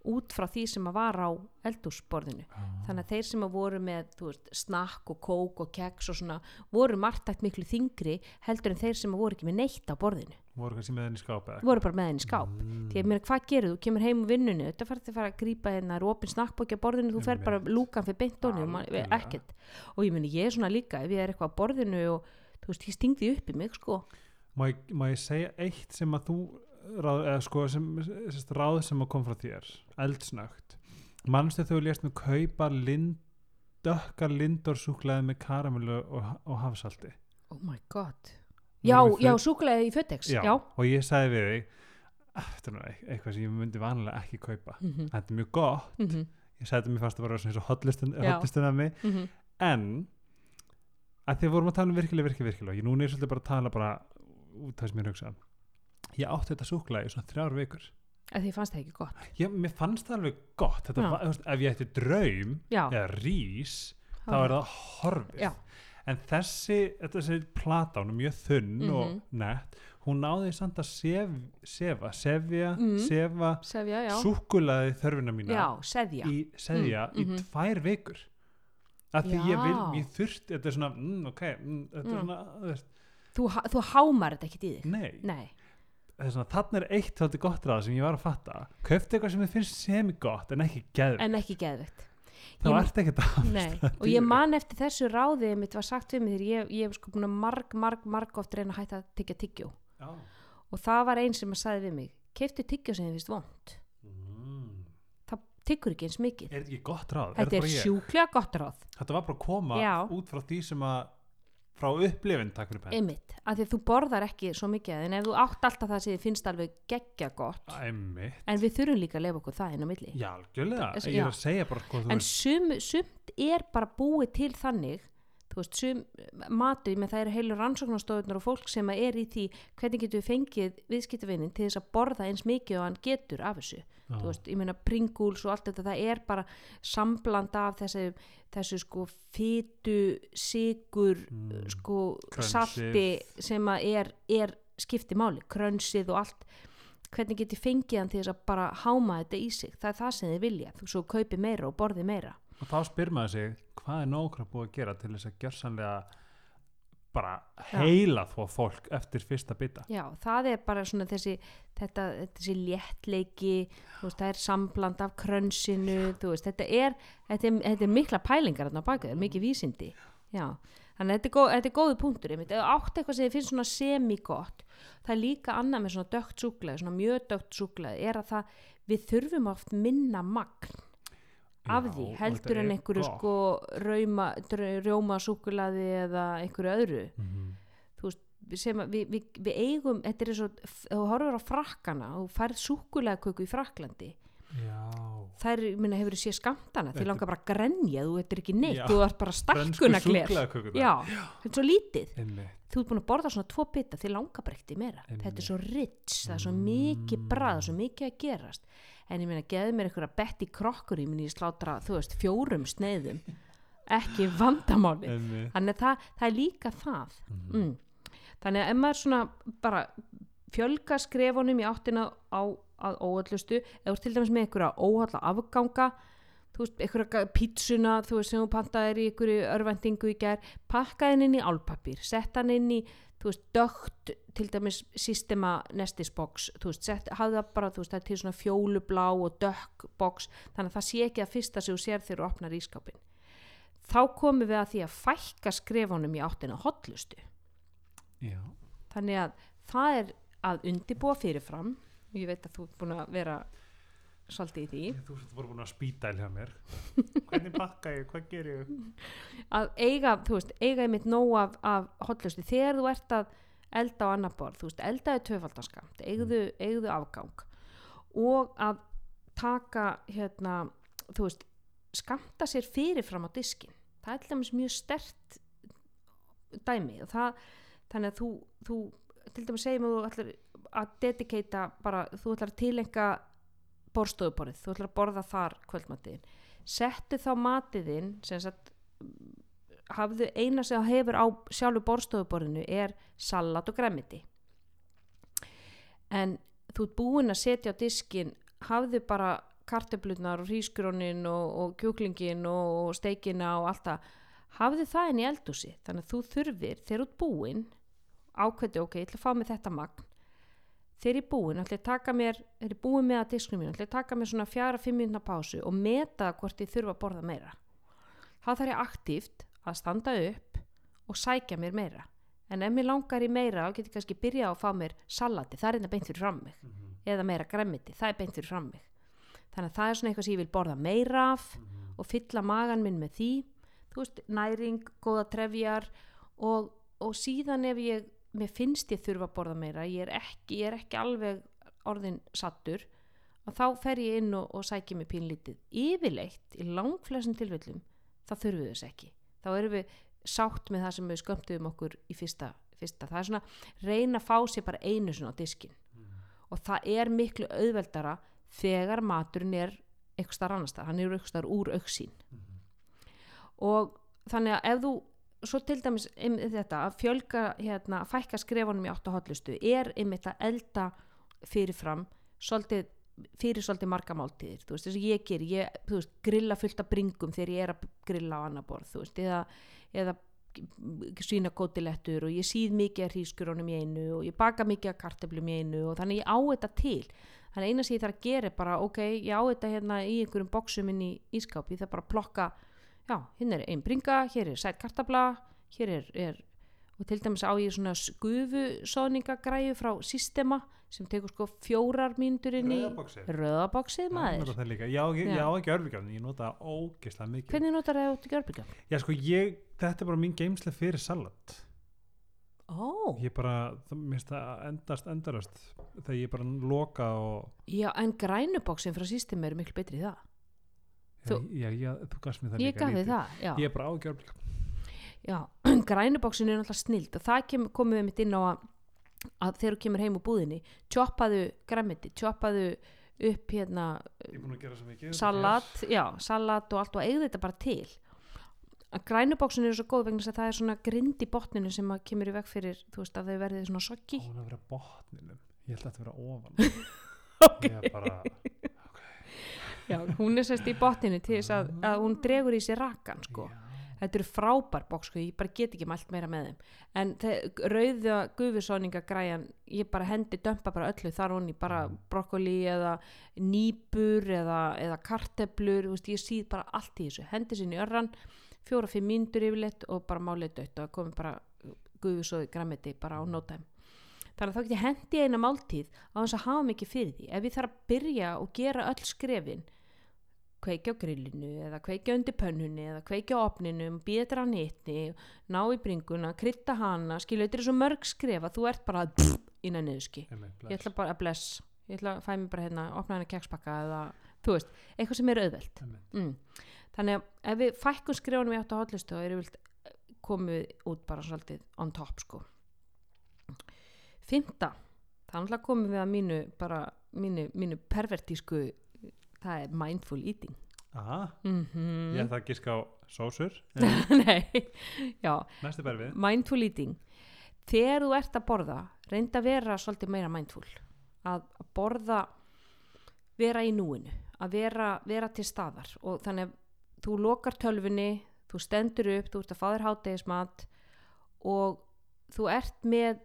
út frá því sem að var á eldursporinu þannig að þeir sem að voru með veist, snakk og kók og keks og svona voru margtækt miklu þingri heldur en þeir sem að voru ekki með neitt á borðinu. Voru kannski með henni skáp eða? Voru bara með henni skáp. Mm. því að mér hvað gerir þú, kemur heim úr vinnunni þetta fara að fara að grípa hérna opin snakkbóki á borðinu, þú fer bara lúkan fyrir beint onni og man- Algjörlega. ekkert. Og ég meni ég er svona líka ef ég er eitthvað á borðinu og þú veist, ég stingði upp í mig sko. Má, ég- má ég segja eitt sem að þú ráð, eða sko sem, sérst, ráð sem að kom frá þér eldsnögt. Mannstu þú lést mig kaupa lind, dökkar lindorsúklaði með karamellu og, og hafsalti? Oh my god. Nú já, við já, súkulega í fötex já, og ég sagði við þig "Ah, þetta er nú eit- eitthvað sem ég myndi vanlega ekki kaupa. Mhm, þetta er mjög gott. Mhm, ég sagði þetta mér fast að vera svona eins og Já. hotlistun af mig. Mhm. en að því við vorum að tala um virkilega, virkilega, virkilega ég núna er svolítið bara að tala bara út það sem ég er hugsað ég átti þetta súklaði í svona þrjár vikur að því fannst það ekki gott ég, mér fannst það alveg gott þetta Já. var, ef ég ætti draum já, eða rís þá er það horfið Já. en þessi, þessi plata hún er mjög þunn Mhm. og nett hún náði samt að sef, sefa sefja, Mhm. sefa sefja, já súkulaði þörfina mína já, seðja í seðja Mm, mhm. í tvær vikur af því ég vil, Já. ég þurfti þetta er svona, mm, ok, mm, þetta er Mm. svona þú þú hámar þetta ekki í þig nei, nei, það er er eitt þáttu gott ráð sem ég var að fatta köfti eitthvað sem þið finnst semi gott en ekki geð, en ekki geðvegt þá ert ekki Nei, og ég man eftir þessu ráði mitt var sagt við mig þegar ég, ég hef sko búin að marg, marg, marg oft reyna að hætta að tyggja tyggjó Já. og það var einn sem að sagði við mig keiftu tyggjó sem þið finnst vond Mm. það tyggur ekki eins mikið er þetta ekki gott ráð? þetta er ég? sjúklega gott ráð þetta var bara að koma Já. út frá því sem að frá upplifin takk fyrir penn einmitt, af því að þú borðar ekki svo mikið en ef þú átt alltaf það sem þið finnst alveg geggja gott Æmi. en við þurfum líka að lefa okkur það inn á milli Já, algjörlega, Þess- ég já. er að segja bara sko, þú en sum, sumt er bara búið til þannig þú veist, sum matu, með það eru heilu rannsóknarstofunar og fólk sem að er í því hvernig getur við fengið viðskiptavinnin til þess að borða eins mikið og hann getur af þessu. Þú veist, ég meina Pringles og allt þetta það er bara sambland af þessu, þessu sko fytu, sigur Mm. sko Crunchið. salti sem að er, er skipti máli, krönsið og allt hvernig get ég fengið hann til þess að bara háma þetta í sig það er það sem þið vilja, þú svo kaupi meira og borði meira og þá spyr maður sig hvað er nógra búið að gera til þess að gjörsanlega bara heila þó fólk eftir fyrsta bita Já, það er bara svona þessi, þetta, þessi léttleiki, veist, það er sambland af krönsinu, veist, þetta er, þetta er, þetta er mikla pælingar þarna baka, það er mikið vísindi. Já, þannig að þetta er, góð, þetta er góðu punktur. Ef þú átt eitthvað sem þið finnst svona semi-gott, það er líka annað með svona dögt súklaði, svona mjög dögt súklaði, er að það, við þurfum oft minna magn af því, heldur en er einhverju gott. sko rauma, rjóma súklaði eða einhverju öðru Mhm. sem að við, við, við eigum þetta er eins og, þú horfur á frakkana og færð súkulegaköku í Fraklandi já, þær, ég minna, hefur þú séð skamtana þið langar bara að grenja, þú veit ekki neitt Já. þú ert bara súkkulaðikökurnar. já, þetta er svo lítið einmitt þú ert búin að borða svona tvo bita, þið langar bara ekkert í meira Einmitt. þetta er svo rich, það er svo mikið brað svo mikið að gerast en ég meina, geði mér einhverja bett í krokkur ég minni ég slátra, þú veist, fjórum sneiðum ekki vandamáli þannig að það, það er líka það Mhm. mm. þannig að ef maður svona bara fjölga skrefunum í áttina á að óallustu eða til dæmis með einhverja óhalla afganga þú veist, einhverja pítsuna þú veist, sem þú pantaðir í einhverju örvendingu í gær, pakka henni inn í álpapír setta hann inn í, þú veist, dögt til dæmis systema nestisbox, þú veist, sett, hafði það bara þú veist, það er til svona fjólublá og dökk box, þannig að það sé ekki að fyrsta sem þú sér þegar þú opnar ískápin þá komum við að því að fækka skrefunum í áttina hotlustu já, þannig að það er að undibúa fyrirfram. Og ég veit að þú ert búin að vera svolítið í því. Þú ert bara búin að spýta hjá mér. *laughs* Hvernig bakka ég, hvað ger ég? Að eiga, þú veist, eiga einmitt nóg af, af hotlustu þegar þú ert að elda á annar borð, þú veist, eldaði tvöfaldaskamt, eigðu, eigðu afgang. Og að taka hérna, þú veist skamta sér fyrirfram á diskin það er dæmis mjög stert dæmi. Og það þannig að þú, þú til dæmis segjum að þú ætlar að dedikata bara, þú ætlar að tilenga borstofuborðið, þú ætlar að borða þar kvöldmatiðin, settu þá matiðin sem sagt hafðu eina sem hefur á sjálfu borstofuborðinu er salat og græmiti en þú ert búinn að setja á diskin hafðu bara kartöflunar og hrísgrónin og, og kjúklingin og, og steikina og allt það. Hafðu það inn í eldúsi þannig að þú þurfir þegar ert búinn ákveði ok, ég ætla að fá mig þetta magn er búinn, ætla ég að taka mér þegar ég er búinn með að disknum mín, að taka mér svona fjara, fimm minna pásu og meta hvort ég þurfa að borða meira. Þá þarf ég aktíft að standa upp og sækja mér meira. En ef mér langar í meira þá get ég kannski byrjað að fá mér salati. Það er einnig beint fyrir fram mig. Eða meira græmiti, það er beint fyrir fram mig. Þannig að það er svona eitthvað sem ég vil borða meira af og fylla magan minn með því. Þú veist, næring, góða trefjar og, og síðan ef ég mér finnst ég þurfa að borða meira ég er ekki, ég er ekki alveg orðin sattur og þá fer ég inn og, og sækja mig pínlítið. Yfirleitt, í langflestum tilfellum þá þurfum við þess ekki. Þá erum við sátt með það sem við skömmtuðum okkur í fyrsta, fyrsta. það er svona reyna að fá sér bara einu svona á diskin og það er miklu auðveldara þegar maturinn er eitthvað starf annars staðar, hann er eitthvað starf úr auksín og þannig að ef þú svo til dæmis þetta að fjölga hérna, að fækka skrefunum í átta hotlustu er einmitt að elda fyrirfram svolítið, fyrir svolítið marga máltíðir þú veist þess að ég ger, ég veist, grilla fullt af bringum þegar ég er að grilla á annar borð þú veist, eða, eða svína gótilettur og ég síð mikið af hrískurónum í einu og ég baka mikið af kartöflum í einu og þannig ég á þetta til. Þannig eina sem ég þarf að gera er bara ok, ég á þetta hérna í einhverjum boksum inn í ískáp, ég þarf bara að plokka já, hérna er ein bringa, hér er sæt kartabla hér er, er og til dæmis á ég svona skufusóðningagræju frá Systema sem tekur sko fjórar mínútur inn í Já, maður. Já, ég, ég á ekki örbyggjarn, ég nota ógeðslega mikið. hvernig notar það í gjörbyggjum? Já, sko, ég, þetta er bara mín geimslega fyrir salat. Ó, Ég bara, það minnst það endast endarast þegar ég bara loka og, já, en grænuboksin frá Systema eru miklu betri í það Þú- já, já, þú gafst mér það ég gaf þið það, já, Ég er bara á ekki örbyggjarn. já. *clears throat* grænuboksin er náttúrulega snild og það kem, komum við mitt inn á að, að þegar þú kemur heim úr búðinni choppaðu græmiti, choppaðu upp hérna salat, já, salat og allt og eigði þetta bara til að grænubóksin eru svo góð vegna að það er svona grind í botninu sem að kemur í veg fyrir þú veist að þau verði svona Ó, soggi hún að vera á botninum. ég held að þetta vera ofan Ok. *laughs* ég er bara Já, hún er sérst í botninu til þess að, að hún dregur í sér rakkan sko. Þetta eru frábær bók sko, ég bara get ekki mælt meira með þeim. En rauða gufusóninga græjan, ég bara hendi dömpa bara öllu þar honni, bara brokkoli eða nýpur eða, eða karteblur, veist, ég síð bara allt í þessu. Hendi sinni í örran, fjóra-fimm mínútur yfirleitt og bara málið dött og komi bara gufusóði græmiti bara á nótæm. Þannig að þá get ég hendi eina máltíð á þess að hafa mikið fyrir því. Ef ég þarf að byrja og gera öll skrefin, kveikja á grillinu eða kveikja undir pönnunni eða kveikja á opninum, býða á nýtni ná í bringuna, krytta hana skilu, þetta er svo mörg skref að þú ert bara *tsk* innan niðurski, ég ætla bara að bless. Ég ætla að fæ mér bara hérna, opna hana kekspakka eða, þú veist, eitthvað sem er auðvelt. Mm. þannig að ef við fækkum skrefunum í átt á hotlistu þá erum við komum við út bara svolítið on top sko. Fymta þannig að komum við að mínu bara mínu, mínu pervertísku það er mindful eating. Mm ég ætla að giska á sósur. *laughs* Næstu bæri við. Mindful eating. Þegar þú ert að borða reynda að vera svolítið meira mindful. Að borða vera í núinu. Að vera, vera til staðar. Og þannig að þú lokar tölfunni þú stendur upp, þú ert að fá þér hátegismat og þú ert með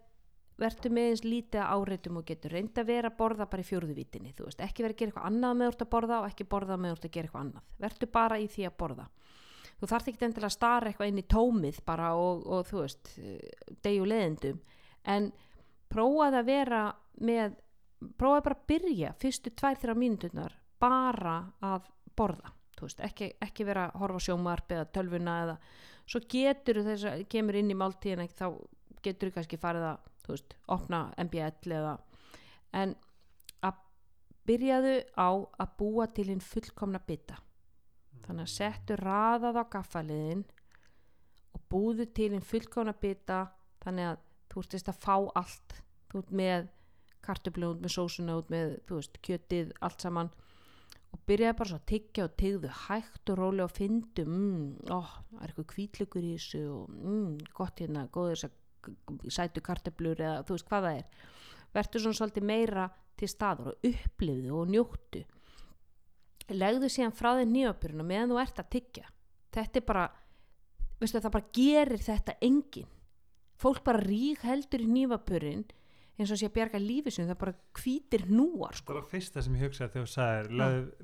verður með eins lítið áreitum og getur reynda að vera að borða bara í fjórðuvítinni þú veist, ekki vera að gera eitthvað annað með ert að borða og ekki borða með ert að gera eitthvað annað. Verður bara í því að borða. Þú þarft ekki endilega að stara eitthvað inn í tómið bara og, og þú veist degju leðendum en prófaði að vera með prófaði bara að byrja fyrstu tvær þrjá mínúturnar bara að borða. Þú veist, ekki, ekki vera að horfa sjómarp eða tölvuna eða svo getur þess að kemur inn í máltíðina þá getur þú kannski farið að þú veist, opna MBL eða en að byrjaðu á að búa til hinn fullkomna bytta þannig að settu raðað á gaffaliðin og búðu til hinn fullkomna bytta þannig að þú ert að fá allt. Þú ert með kartöflun út með sósuna út með þú veist, kjötið, allt saman. Og byrjaði bara svo að tyggja og tyggðu hægt og rólega og fyndu mm, ó, það er eitthvað kvítlugur í þessu og mm, gott hérna, góður þess að sætu kartöflur eða þú veist hvað það er. Verður svona svolítið meira til staður og upplifðu og njóttu. Legðu síðan frá þér nýjöpurinn og meðan þú ert að tyggja. Þetta er bara veistu, það bara gerir þetta engin fólk bara rík heldur í nýjöpurinn eins og sé að bjarga lífi sem það bara hvítir núar Það sko. var fyrsta sem ég hugsaði þegar þú sagðir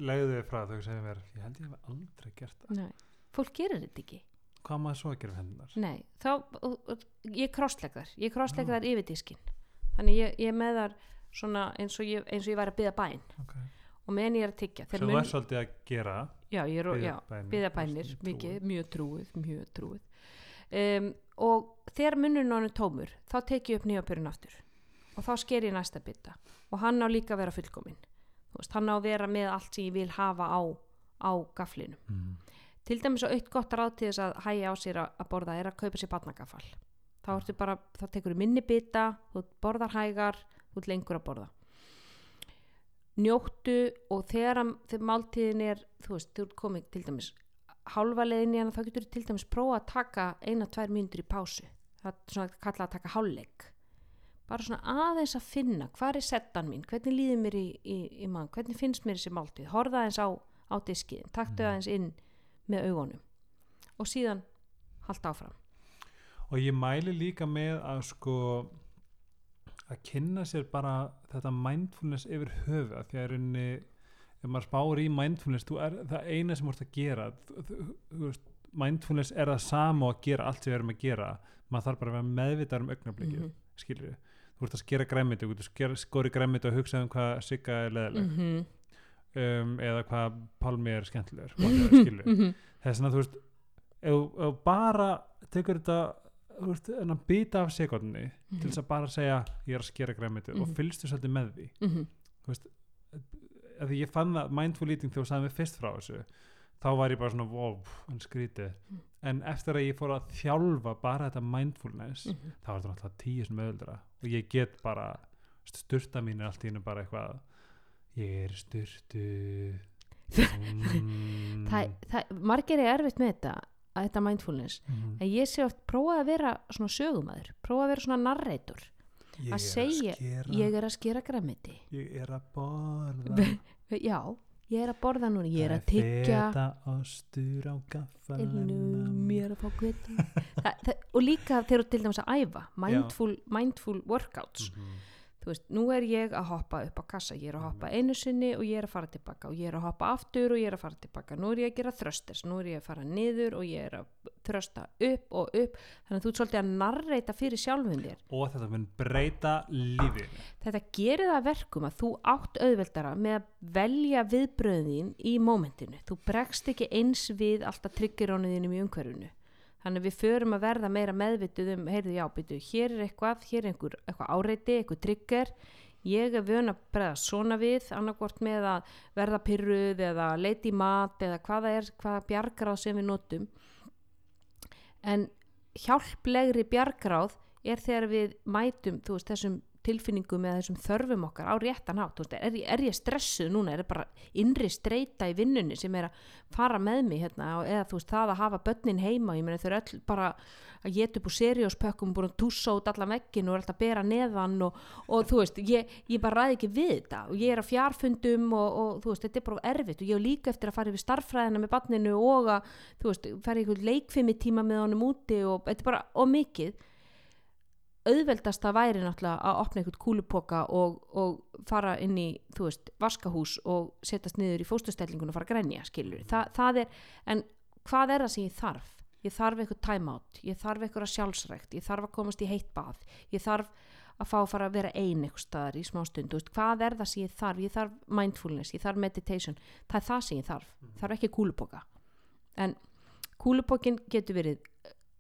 legðu- þig frá þú hugsaði mér ég held ég hef aldrei gert það. Nei, fólk gerir þetta ekki hvað maður svo að gera við hendunar Nei, þá, ég krosslegg þar ég krosslegg þar yfir diskin þannig ég, ég með þar svona eins og ég, eins og ég væri að byða bæn okay. og meðan ég er að tyggja sem þú er svolítið að gera já, ég er, bænir, byða bænir mikið, mjög trúið, mjög trúið. Um, og þegar munnurinn á hann er tómur þá tek ég upp nýjapurinn aftur. Og þá sker ég næsta bytta og hann á líka að vera fullkominn. Hann á að vera með allt sem ég vil hafa á, á gaflinum mm. Til dæmis og eitt gott ráð til þess að hægja á sér að, að borða er að kaupa sér barnagafal þá bara, þá tekur þú minni bita þú borðar hægar, þú ert lengur að borða. Njóttu og þegar, að- þegar máltíðin er þú veist, þú ert komið til dæmis hálfa leiðin í hana, þá getur þú til dæmis prófa að taka eina, tvær mínútur í pásu. Það er svona kallað að taka hálfleik. Bara svona aðeins að finna hvað er settan mín, hvernig líður mér í, í, í mann, hvernig finnst mér þessi máltíð? Horfa aðeins á, á diskiðin, taktu Mm. aðeins inn með augunum. Og síðan halda áfram. Og ég mæli líka með að sko að kynna sér bara þetta mindfulness yfir höfu því að rauninni ef maður spáir í mindfulness er það eina sem ert að gera. Veist, mindfulness er það sama og að gera allt sem við erum að gera. Maður þarf bara að vera meðvitað um augnablikið mm Mhm. skilur þú ert að skera græmiti þú ert að skori græmiti og hugsa um hvað sigga er leðileg -hmm. Um, eða hvað pálmi er skemmtilegur *laughs* -hmm. þess að þú veist ef, ef bara tekur þetta þú veist, en að býta af sekundinni Mhm. til þess að bara segja ég er að skera græmiti og Mhm. fylgstu svolítið með því -hmm. að því ég fann það mindful eating þegar þú sagði mig fyrst frá þessu þá var ég bara svona wow, en skrítið Mm. en eftir að ég fór að þjálfa bara þetta mindfulness Mhm. þá var þetta náttúrulega tíu sem öðuldra og ég get bara styrta mín allt í hennu bara eitthvað ég er styrtu *laughs* mm, það, það, margir er erfitt með þetta að þetta mindfulness. Mm, en ég sé oft prófa að vera svona sögumæður prófa að vera svona narrator. Ég Að segja- skera, ég er að skera græmiti ég er að borða. Já, ég er að borða núna ég er að tyggja. gaffalina mér að fá kvita *laughs* og líka þegar þú til dæmis að æfa mindful, mindful workouts. Mhm. Þú veist, nú er ég að hoppa upp á kassa ég er að hoppa einu sinni og ég er að fara tilbaka og ég er að hoppa aftur og ég er að fara tilbaka nú er ég að gera þrösters, nú er ég að fara niður og ég er að þrösta upp og upp þannig að þú ert svolítið að narreita fyrir sjálfum þér og þetta mun breyta lífið þetta gerir það að verkum að þú átt auðveldara með að velja viðbröðin í mómentinu. Þú bregst ekki eins við alltaf triggerónuðinum í umhverfinu. Þannig að við förum að verða meira meðvituð um, heyrðu já, byrju, hér er eitthvað, hér er einhver, eitthvað áreiti, eitthvað trigger. Ég er vön að bregða svona við, annarkvort með að verða pyrruð eða leiti mat eða hvaða er, hvaða bjargráð sem við notum. En hjálplegri bjargráð er þegar við mætum þú veist, þessum tilfinningum eða þessum þörfum okkar á réttan hátt veist, er, ég- er ég stressuð núna, er það bara innri streyta í vinnunni sem er að fara með mig hérna, eða þú veist það að hafa börnin heima? Ég meina þau eru öll bara að geta upp úr serióspökkum, búin að tússa út allan veggin og er alltaf að bera neðan og, og þú veist, ég, ég bara ræði ekki við þetta og ég er að fjarfundum og, og þú veist, þetta er bara erfitt og ég hef líka eftir að fara yfir starffræðina með barninu og að, þú veist, í einhvern leikfimi tíma með honum úti og þetta er bara og mikið auðveldasta væri náttúrulega að opna einhvern kúlupoka og, og fara inn í, þú veist, vaskahús og setjast niður í fóstustellingun og fara að grenja, skilur. Þa, það er, en hvað er það sem ég þarf? Ég þarf eitthvað time out, ég þarf eitthvað sjálfsrækt, ég þarf að komast í heitt bað, ég þarf að fá að fara að vera ein eitthvað staðar í smá stund, þú veist, hvað er það sem ég þarf? Ég þarf mindfulness, ég þarf meditation, það er það sem ég þarf, þarf ekki kúlupoka. En kúlupokin getur verið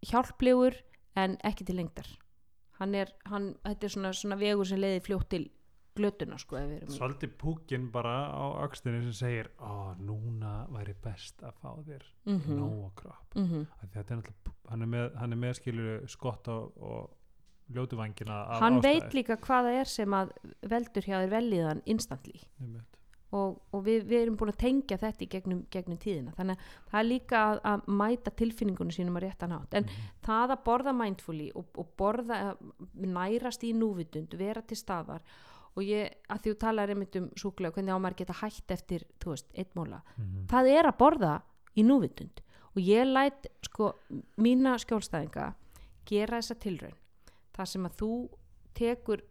hjálplegur en ekki til lengdar hann er, hann, þetta er svona, svona vegur sem leiði fljótt til glötuna sko svolítið púkin bara á aukstinni sem segir ó, núna væri best að fá þér Mhm. nóa kropp Mhm. Af því þetta er náttúrulega, hann er með, hann er með skilur skott og, og ljótu vangina hann ástæðu. veit líka hvað það er sem að veldur hjá þér velliðan instantly. Og, og við, við erum búin að tengja þetta í gegnum, gegnum tíðina. Þannig að það er líka að, að mæta tilfinningunum sínum að réttan hátt. En það að borða mindfully og, og borða, nærast í núvitund vera til staðar og ég, að því þú talar einmitt um súkulega hvernig á maður geta hætt eftir, þú veist, eitt móla Mhm. það er að borða í núvitund og ég læt sko mína skjólstæðinga gera þessa tilraun. Þar sem að þú tekur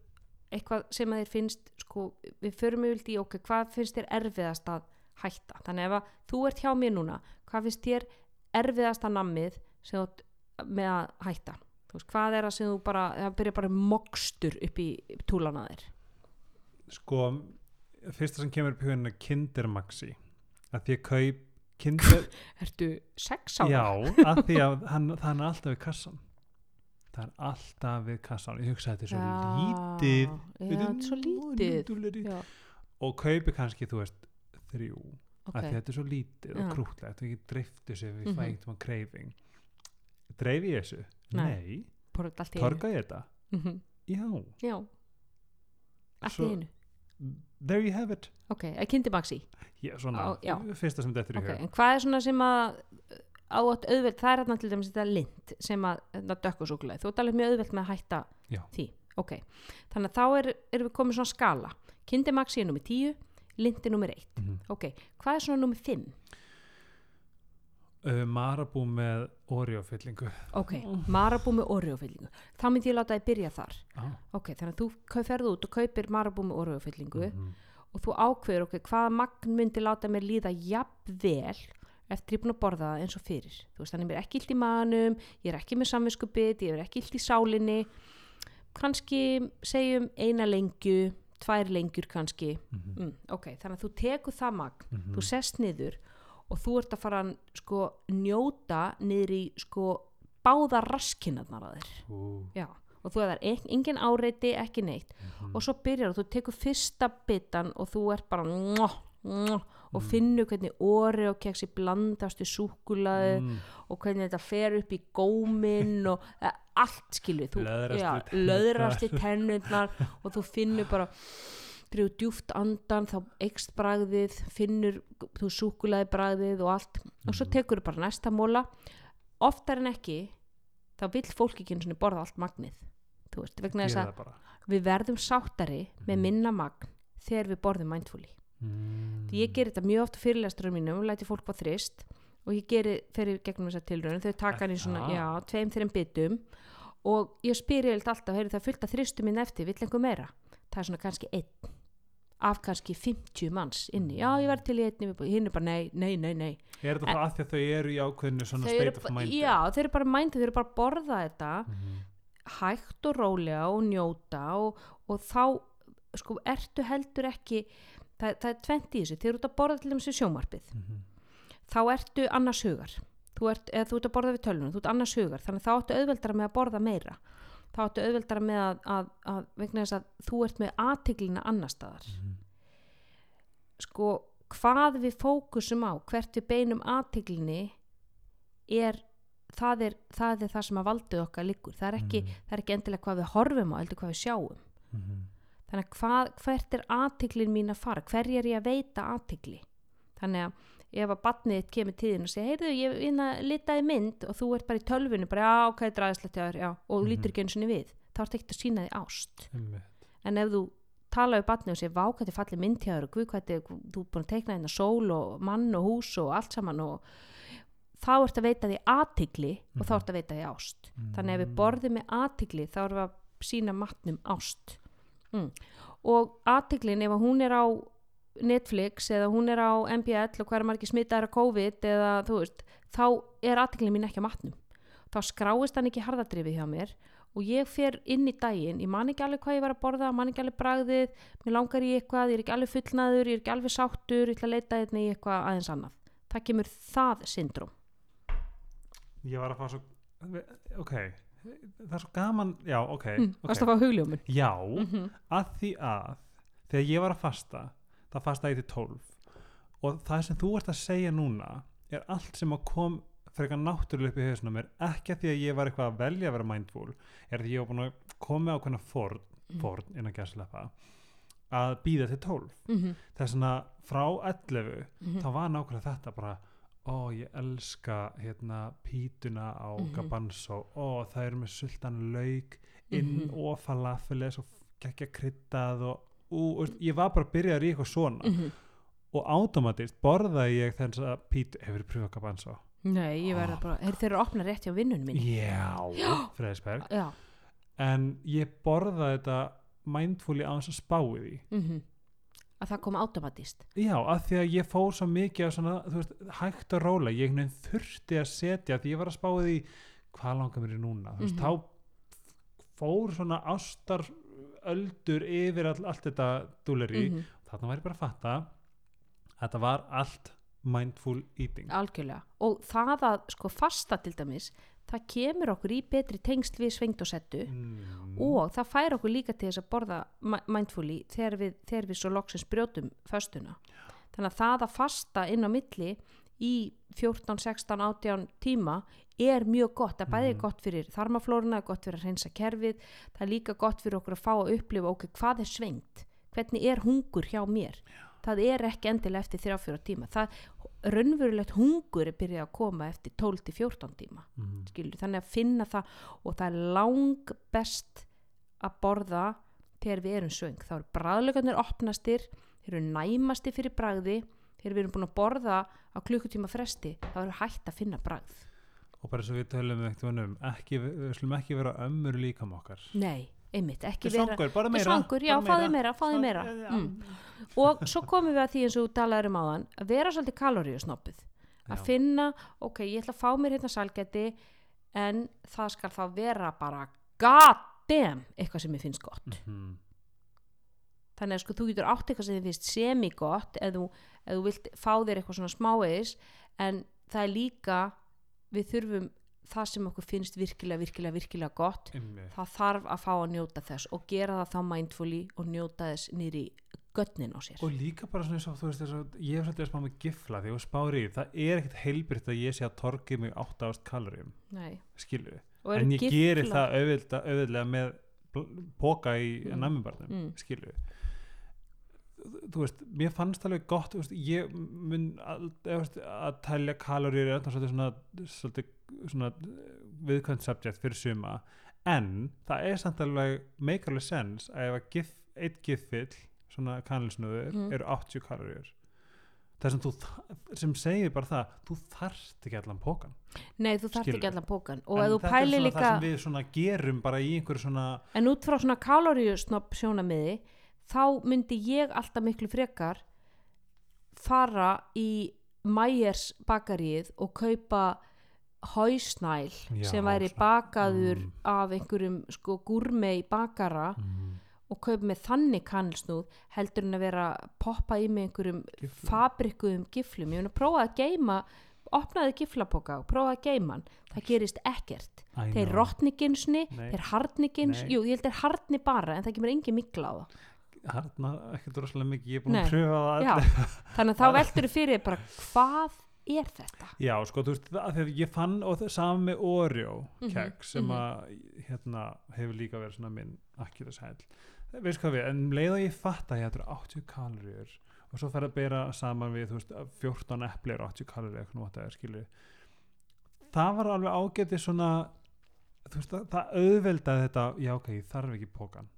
eitthvað sem að þér finnst sko, við förum yfir í ok, hvað finnst þér erfiðast að hætta? Þannig ef að þú ert hjá mér núna hvað finnst þér erfiðast að nammið með að hætta? Veist, hvað er það sem þú bara það byrja bara mokstur upp í túlana þér? Sko fyrsta sem kemur upp í huginu er Kindermaxi. Að því að kaup Kinder, *laughs* ertu sex ára? já, að því að hann, það er alltaf við kassan það er alltaf við kassan ég hugsa að þetta er svo lítið. Já, þetta er svo lítið. og kaupi kannski, þú veist, þrjú. Ok. að þetta er svo lítið Já. og krútlegt. Og ekki dreiftu sig við Mhm. fæ ekkert maður kreifing dreifi ég þessu? Nei. Nei, þetta torga ég þetta? Mhm. Já, Já, allt í einu. There you have it. Ok, að kynnti maxi Já, svona, Á, já. fyrsta sem þetta er í en hvað er svona sem að átt auðveld, það er hérna til dæmis þetta lind sem að, þetta dökkusúkulega þú ert alveg mjög auðveld með að hætta Já. því. Ok, þannig að þá er, erum við komið svona skala, kynnti maxi er nummer 10 lind er nummer 1, Mhm. ok. Hvað er svona nummer 5, uh, Marabú með Oreo-fyllingu. Ok. Marabú með oreofyllingu, þá myndi ég láta þið byrja þar. Ah. ok, þannig að þú kau- ferð út og kaupir marabú með oreofyllingu mm og þú ákveður ok, hvaða magn myndi láta mér líða jafnvel eftir ég er búin að borða það eins og fyrir þú veist, þannig mér er ekki illt í manum ég er ekki með samvinskupið, ég er ekki illt í sálinni kannski segjum eina lengju tvær lengjur kannski -hmm. mm, ok, þannig að þú tekur það magn Mhm. þú sest niður og þú ert að fara að sko njóta niður í sko báða raskinarnar að þér Ú, já, og þú er ek- engin áreiti ekki neitt mhm. og svo byrjar þú tekur fyrsta bitan og þú ert bara mwah, mwah, og Mm. finnur hvernig orði og keksi blandast í súkulaði Mm. og hvernig þetta fer upp í góminn *laughs* og eh, allt skilur þú, Löðrast við í tennurnar og þú finnur bara drifur djúft andan þá eikst bragðið, finnur þú súkulaði bragðið og allt og svo Mhm. tekur þú bara næsta móla oftar en ekki þá vill fólk ekki borða allt magnið þú veist, við verðum sáttari með Mhm. minna magn þegar við borðum mindfully mm. því ég ger þetta mjög oft fyrirlesturum mínum og læti fólk á þrist og ég geri fyrir gegnum þessa tilraun þau taka hann í svona, Það? já, tveim, þreim bitum og ég spyr ég alltaf, heyrðu það fullt að þristum minn eftir, vill einhver meira það er svona kannski einn af kannski 50 manns inni, já ég verð til í einni hinn er bara nei, nei, nei, nei er þetta þá að því að þau eru í ákveðinu svona state of mind já, þau eru bara mindið, þau eru bara að borða þetta mm. hægt og rólega og njóta og, og þá sko, ertu heldur ekki það, það er tvent í þessu, þegar þú ert að borða til í sjómarpið Mm þá ertu annars hugar. Þú ert, eða þú ert að borða við tölvunum, þú ert annars hugar. Þannig þá áttu auðveldara með að borða meira. Þá áttu auðveldara með að, að, að vegna þess að þú ert með aðtiklina annar staðar. Mhm. sko hvað við fókusum á hvert við beinum aðtiklinni er það er, það er það sem að valdið okkar liggur. Það er ekki, Mhm. það er ekki endilega hvað við horfum á heldur hvað við sjáum. Mhm. Þannig að hvað, hvert er aðtiklin mín að fara hver er ég að veita aðtikli þannig að ef að batnið þitt kemur tíðin og segja, heyrðu, ég vinna litaði mynd og þú ert bara í tölvinu, bara já, ok, draðislegt og Mhm. lítur ekki einu sinni við þá ert ekkert að sína því ást Einmitt. en ef þú tala við batnið og segja, vá, hvað þið fallir mynd hjá þér og hvað þið, þú er búin að teikna hérna sól og mann og hús og allt saman og þá ert að veita því aðtikli og þá Mhm. ert að veita því ást þannig að ef við Mm. borðum með aðtikli þá erum við að sína matnum ást mm. og aðtiklin ef að hún er á Netflix eða hún er á MBL og hver er margir smitaðar af COVID eða þú veist, þá er aðtiklin mín ekki að matnum. Þá skráist hann ekki harðadrifið hjá mér og ég fer inn í daginn, ég man ekki alveg hvað ég var að borða man ekki alveg bragðið, mér langar í eitthvað ég er ekki alveg fullnaður, ég er ekki alveg sáttur ég ætla að leita hérna í eitthvað aðeins annað. Það kemur það syndrom ég var að fá svo ok, það er svo gaman já, ok, mm, ok. varst að fá hugljómun? Já, mm -hmm. að því að þegar ég var að fasta það fasta ég til 12 og það sem þú ert að segja núna er allt sem að kom frekar náttúrulega upp í hausnum mér ekki að því að ég var eitthvað að velja að vera mindful er því ég var búin að koma á hvernig forn, forn innan gæslepa að býða til 12 Mm það er svona frá 11 -hmm. þá var nákvæmlega þetta bara ó ég elska hérna pítuna á Mhm. Gabanso ó það eru með sultan lauk inn Mhm. og falafeles og geggja kryddað og ú, veist, ég var bara að byrja í eitthvað svona Mhm. og automatist borðaði ég þess að pítu, hefur þið pröfað Gabanso? Nei, ég verða Ah. bara, er, þeir eru að opna rétt hjá vinnunum mín Já, Freðisberg Já, en ég borðaði þetta mindfully á þess að spái því mm að það kom automatist. Já, að því að ég fór svo mikið svona, þú veist, hægt og róla ég þurfti að setja því ég var að spá því hvað langar mér í núna? Þú veist, Mhm. þá fór svona ástar öldur yfir all, allt þetta dúleri mm þarna var ég bara að fatta að þetta var allt mindful eating. Algjörlega. Og það að sko fasta til dæmis það kemur okkur í betri tengsl við svengt og settu mm. og það fær okkur líka til þess að borða mi- mindfully þegar við, þegar við svo loksins brjótum föstuna. Þannig að það að fasta inn á milli í 14, 16, 18 tíma er mjög gott, það bæði Mhm. gott fyrir þarmaflóruna, gott fyrir að hreinsa kerfið. Það er líka gott fyrir okkur að fá að upplifa ok, hvað er svengt, hvernig er hungur hjá mér, það er ekki endilega eftir 3-4 tíma, það raunverulegt hungur er byrjað að koma eftir 12-14 tíma mm. skilur, þannig að finna það og það er lang best að borða þegar við erum svöng. Þá eru bræðlögarnir opnastir þeir eru næmastir fyrir bragði. Þegar við erum búin að borða á klukkutíma fresti þá eru hægt að finna bragð. Og bara svo við tölum ekkert um ekki, við slum ekki vera ömmur líkam okkar. Nei, einmitt, ekki vera svangur, bara meira svangur, já, bara fáði meira, fáði meira mm. og svo komum við að því eins og talaður um áðan að vera svolítið kaloríusnoppið að já. finna, ok, ég ætla að fá mér hérna salgæti en það skal þá vera bara god damn eitthvað sem ég finnst gott Mhm. þannig að sko þú getur átt eitthvað sem þið finnst semi-gott ef þú, þú vilt fá þér eitthvað svona smáeis en það er líka við þurfum það sem okkur finnst virkilega, virkilega, virkilega gott Einmitt. það þarf að fá að njóta þess og gera það þá mindfully og njóta þess nýri götnin á sér og líka bara svona eins og þú veist og ég hef svolítið að spá með gifla því að spári það er ekkert heilbrytt að ég sé að torgið mig 8 ást kaloríum skilu, Og en ég geri giflar- það auðvitað með póka í Mm. nammibarnum Mm. skilu þú veist, mér fannst alveg gott veist, ég mun veist, að telja kaloríur er svona, svolítið svona viðkvæmt subject fyrir suma. En það er samt alveg make alveg sense að ef að gif, eitt giffill svona kanilsnúður Mm. eru 80 kaloríur. Það sem, sem segir bara það þú þarft ekki allan pókan nei þú þarft ekki allan pókan og en þetta er svona líka það sem við svona gerum bara í einhverju svona en út frá svona kaloríusnopp sjónamiði þá myndi ég alltaf miklu frekar fara í Mæjers bakaríð og kaupa hausnæl Já, sem væri bakaður mm. af einhverjum sko gúrmei bakara mm, og kaupa með þannig kanilsnúð heldur en að vera poppa í með einhverjum giflum. fabrikuðum giflum. Ég að prófa að geima opnaði giflapoka og prófa að geima hann. Það gerist ekkert. Þeir rotniginsni, þeir harnigins Nei. jú, ég held þeir harni bara en það kemur engin mikla á það harna ekkert rosalega mikið, ég er búin að pröfa það *laughs* þannig að þá veldur þið fyrir bara hvað er þetta? Já, sko, þú veist, þegar ég fann og það með Oreo Mhm, kek sem mhm. að hérna hefur líka verið svona minn akkilis hæl veist hvað við, en um leið og ég fatt að ég eru 80 kaloríur og svo fer að bera saman við, þú veist, 14 epli eru 80 kaloríur, eitthvað er skilu það var alveg ágæti svona þú veist, það, það auðveldaði þetta, já ok, ég þarf ekki pókan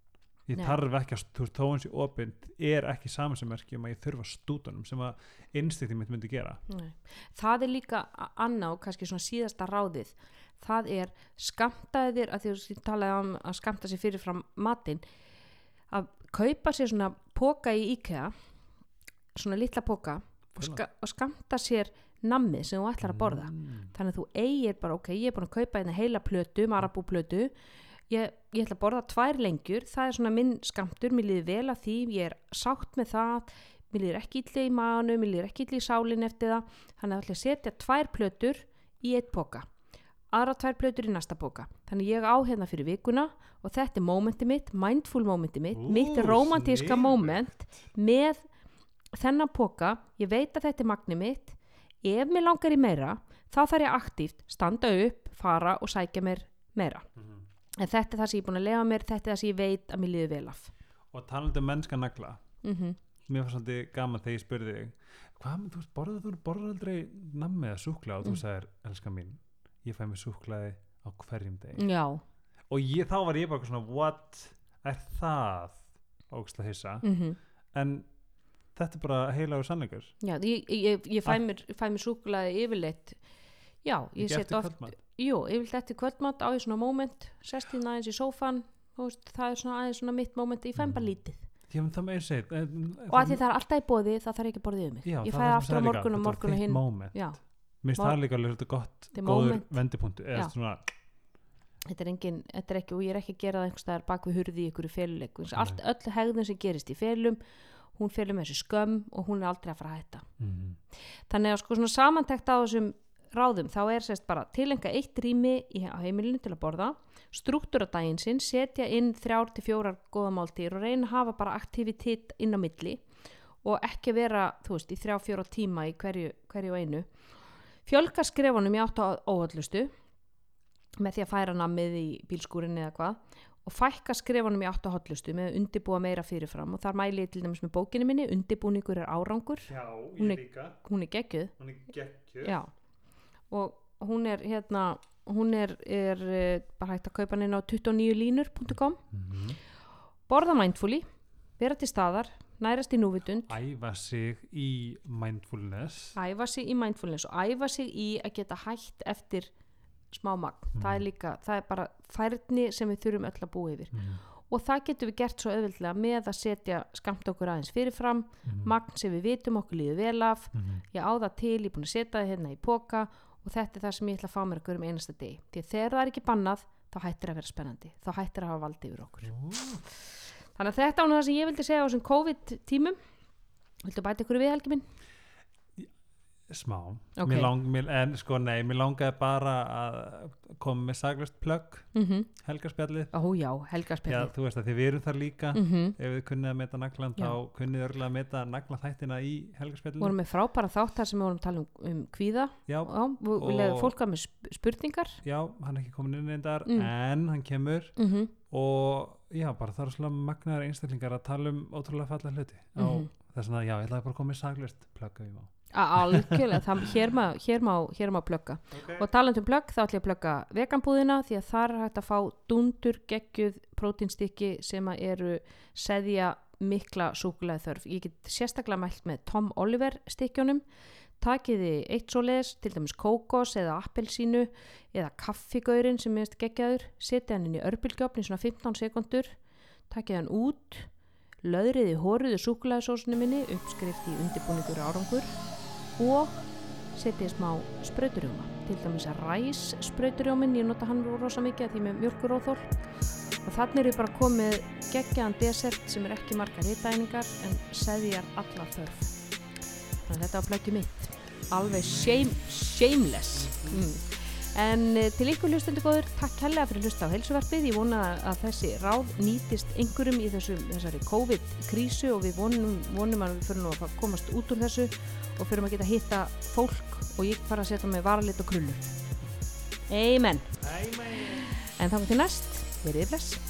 ég Nei. þarf ekki að, þú veist, þó hans í opinn er ekki samansemmerki um að ég þurfa stúdunum sem að innstikti mitt myndi gera Nei. það er líka annað og kannski svona síðasta ráðið það er skamtaði þér að því að þú talaði um að skamta sér fyrirfram matinn að kaupa sér svona póka í IKEA svona litla póka og, ska, og skamta sér nammið sem þú ætlar að borða mm. þannig að þú eigir bara, ok, ég er búin að kaupa hérna heila plötu, marabú plötu ég, ég ætla að borða tvær lengjur. Það er svona minn skamtur, mér líður vel að því. Ég er sátt með það. Mér líður ekki illa í manu, mér líður ekki illa í sálin eftir það, þannig að ætla að setja tvær plötur í eitt póka aðra tvær plötur í næsta póka þannig ég á hérna fyrir vikuna og þetta er mómenti mitt, mindful mómenti mitt Ú, mitt romantíska móment með þennan póka, ég veit að þetta er magni mitt. Ef mér langar í meira þá þarf ég aktíft standa upp, fara og sækja mér meira. Mhm. En þetta er það sem ég er búin að lefa mér þetta er það sem ég veit að mér líður vel af. Og talandi um mennska nagla mm mér fannst þetta gaman þegar ég spurði þig hvað, þú borðar þú borðar aldrei nammi eða súkla og þú Mm. sagðir, elska mín ég fæ mér súklaði á hverjum deg já, og ég, þá var ég bara svona what, er það? Ógæslega hissa, mm en þetta er bara heilagur sannleikur. Já ég, ég, ég fæ Ah. mér, mér súkulaði yfirleitt. Já, ég set oft kvöldmat. Jú, yfirleitt eftir kvöldmatt á ég svona moment sest hérna aðeins í sófan veist, það er svona aðeins svona mitt moment ég fæ mér bara Mm. lítið. Já, menn það með ég segi en, og að því það er alltaf í bóði það þarf ekki að borða yfir mig. Ég það fæ var aftur á morgun og morgun og hinn. mér finnst það líka alveg gott Þetta er góður svona, þetta er engin, þetta er ekki og ég er ekki að gera það einhverstaðar bak við hurði í feluleikum allt, öll hegðun sem gerist í felum hún felur með þessu skömm og hún er aldrei að fara að hætta. Mm, þannig að sko svona samantekt á þessum ráðum þá er sérst bara tilenga eitt rými í, heimilinu til að borða struktúra daginn sinn, setja inn þrjár til fjórar góða máltíður og reyna að hafa bara aktivitet inn á milli og ekki vera, þú veist, í þrjá fjóra tíma í hverju, hverju einu. Fjölga skrefunum í átt á óallustu með því að færa namið í bílskúrin eða hvað og fækka skrefunum í átt á hotlustu með að undibúa meira fyrirfram og þar mæli ég til dæmis með bókinni minni undibúningur er árangur. Já, Hún er- hún er geggjuð. Hún er geggjöð Já, og hún er hérna, hún er, er eh, bara hægt að kaupa hann inn á 29línur.com mm borða mindfully, vera til staðar nærast í núvitund, æfa sig í mindfulness. Æfa sig í mindfulness og æfa sig í að geta hægt eftir smá magn, það er líka það er bara færni sem við þurfum öll að búa yfir. Mm. og það getum við gert svo auðveldlega með að setja skamt okkur aðeins fyrirfram Mm. magn sem við vitum okkur líður vel af. Mm. ég á það til, ég er búin að setja það hérna í póka og þetta er það sem ég ætla að fá mér gera um einasta degi. Því þegar það er ekki bannað þá hættir að vera spennandi, þá hættir að hafa valdi yfir okkur. Þannig að þetta á nú það sem ég vildi segja á þessum COVID tímum Viltu bæta ykkur við helgi minn? Smá Ok. mér lang, mér, en sko nei, mér langaði bara að koma með saglust plögg Mm -hmm. helgarspjallið Ó já, Já, helgarspjallið þú veist að því við erum þar líka mm -hmm. ef við kunnið að meta naglan Já. þá kunnið þið örgulega að meta nagla þættina í helgarspjallinu Vorum með frábæra þáttar sem við vorum að tala um, um kvíða já, Já, við Og- og... leðum fólk að með sp- spurningar já, hann er ekki komin inn eindar Mm. en hann kemur mm og já, bara það eru svolítið magnaðar einstaklingar að tala um ótrúlega falla hluti á Mhm. þess að já, ég ætlaði bara að koma með saglust plögg algjörlega, það, hér, má, má, má plugga okay. og talandum plugg þá ætlum ég að plugga veganbúðina því að þar er hægt að fá dundur geggjuð prótínstykki sem að eru seðja mikla súkulega þörf ég get sérstaklega mælt með Tom Oliver stykkjónum takiði eitt svo leðis, til dæmis kókos eða appelsínu eða kaffigaurin sem er geggjaður. Setja hann inn í örbylgjöfni svona 15 sekundur takið hann út löðriði hóruðu súkulæðisósunni minni uppskrift í undirbúningur árangur og setið smá sprauturjóma. Til dæmis að ræs sprauturjómin ég nota hann rosa mikið af því með mjölkuróþól og þannig er ég bara komið geggjaðan desert sem er ekki margar hittæningar en seðjar alla þörf. Þannig að þetta var plöggið mitt. Alveg shame, shameless. Mm. En eh, til ykkur hlustendur góður, takk helga fyrir hlusta á heilsuvarpið. Ég vona að þessi ráð nýtist einhverjum í þessu, þessari COVID-krísu og við vonum, vonum að við fyrir nú að komast út úr þessu og fyrir að geta hitta fólk og ég fara að setja með varalit og krullur. Amen. Amen. En þá til næst, verið bless.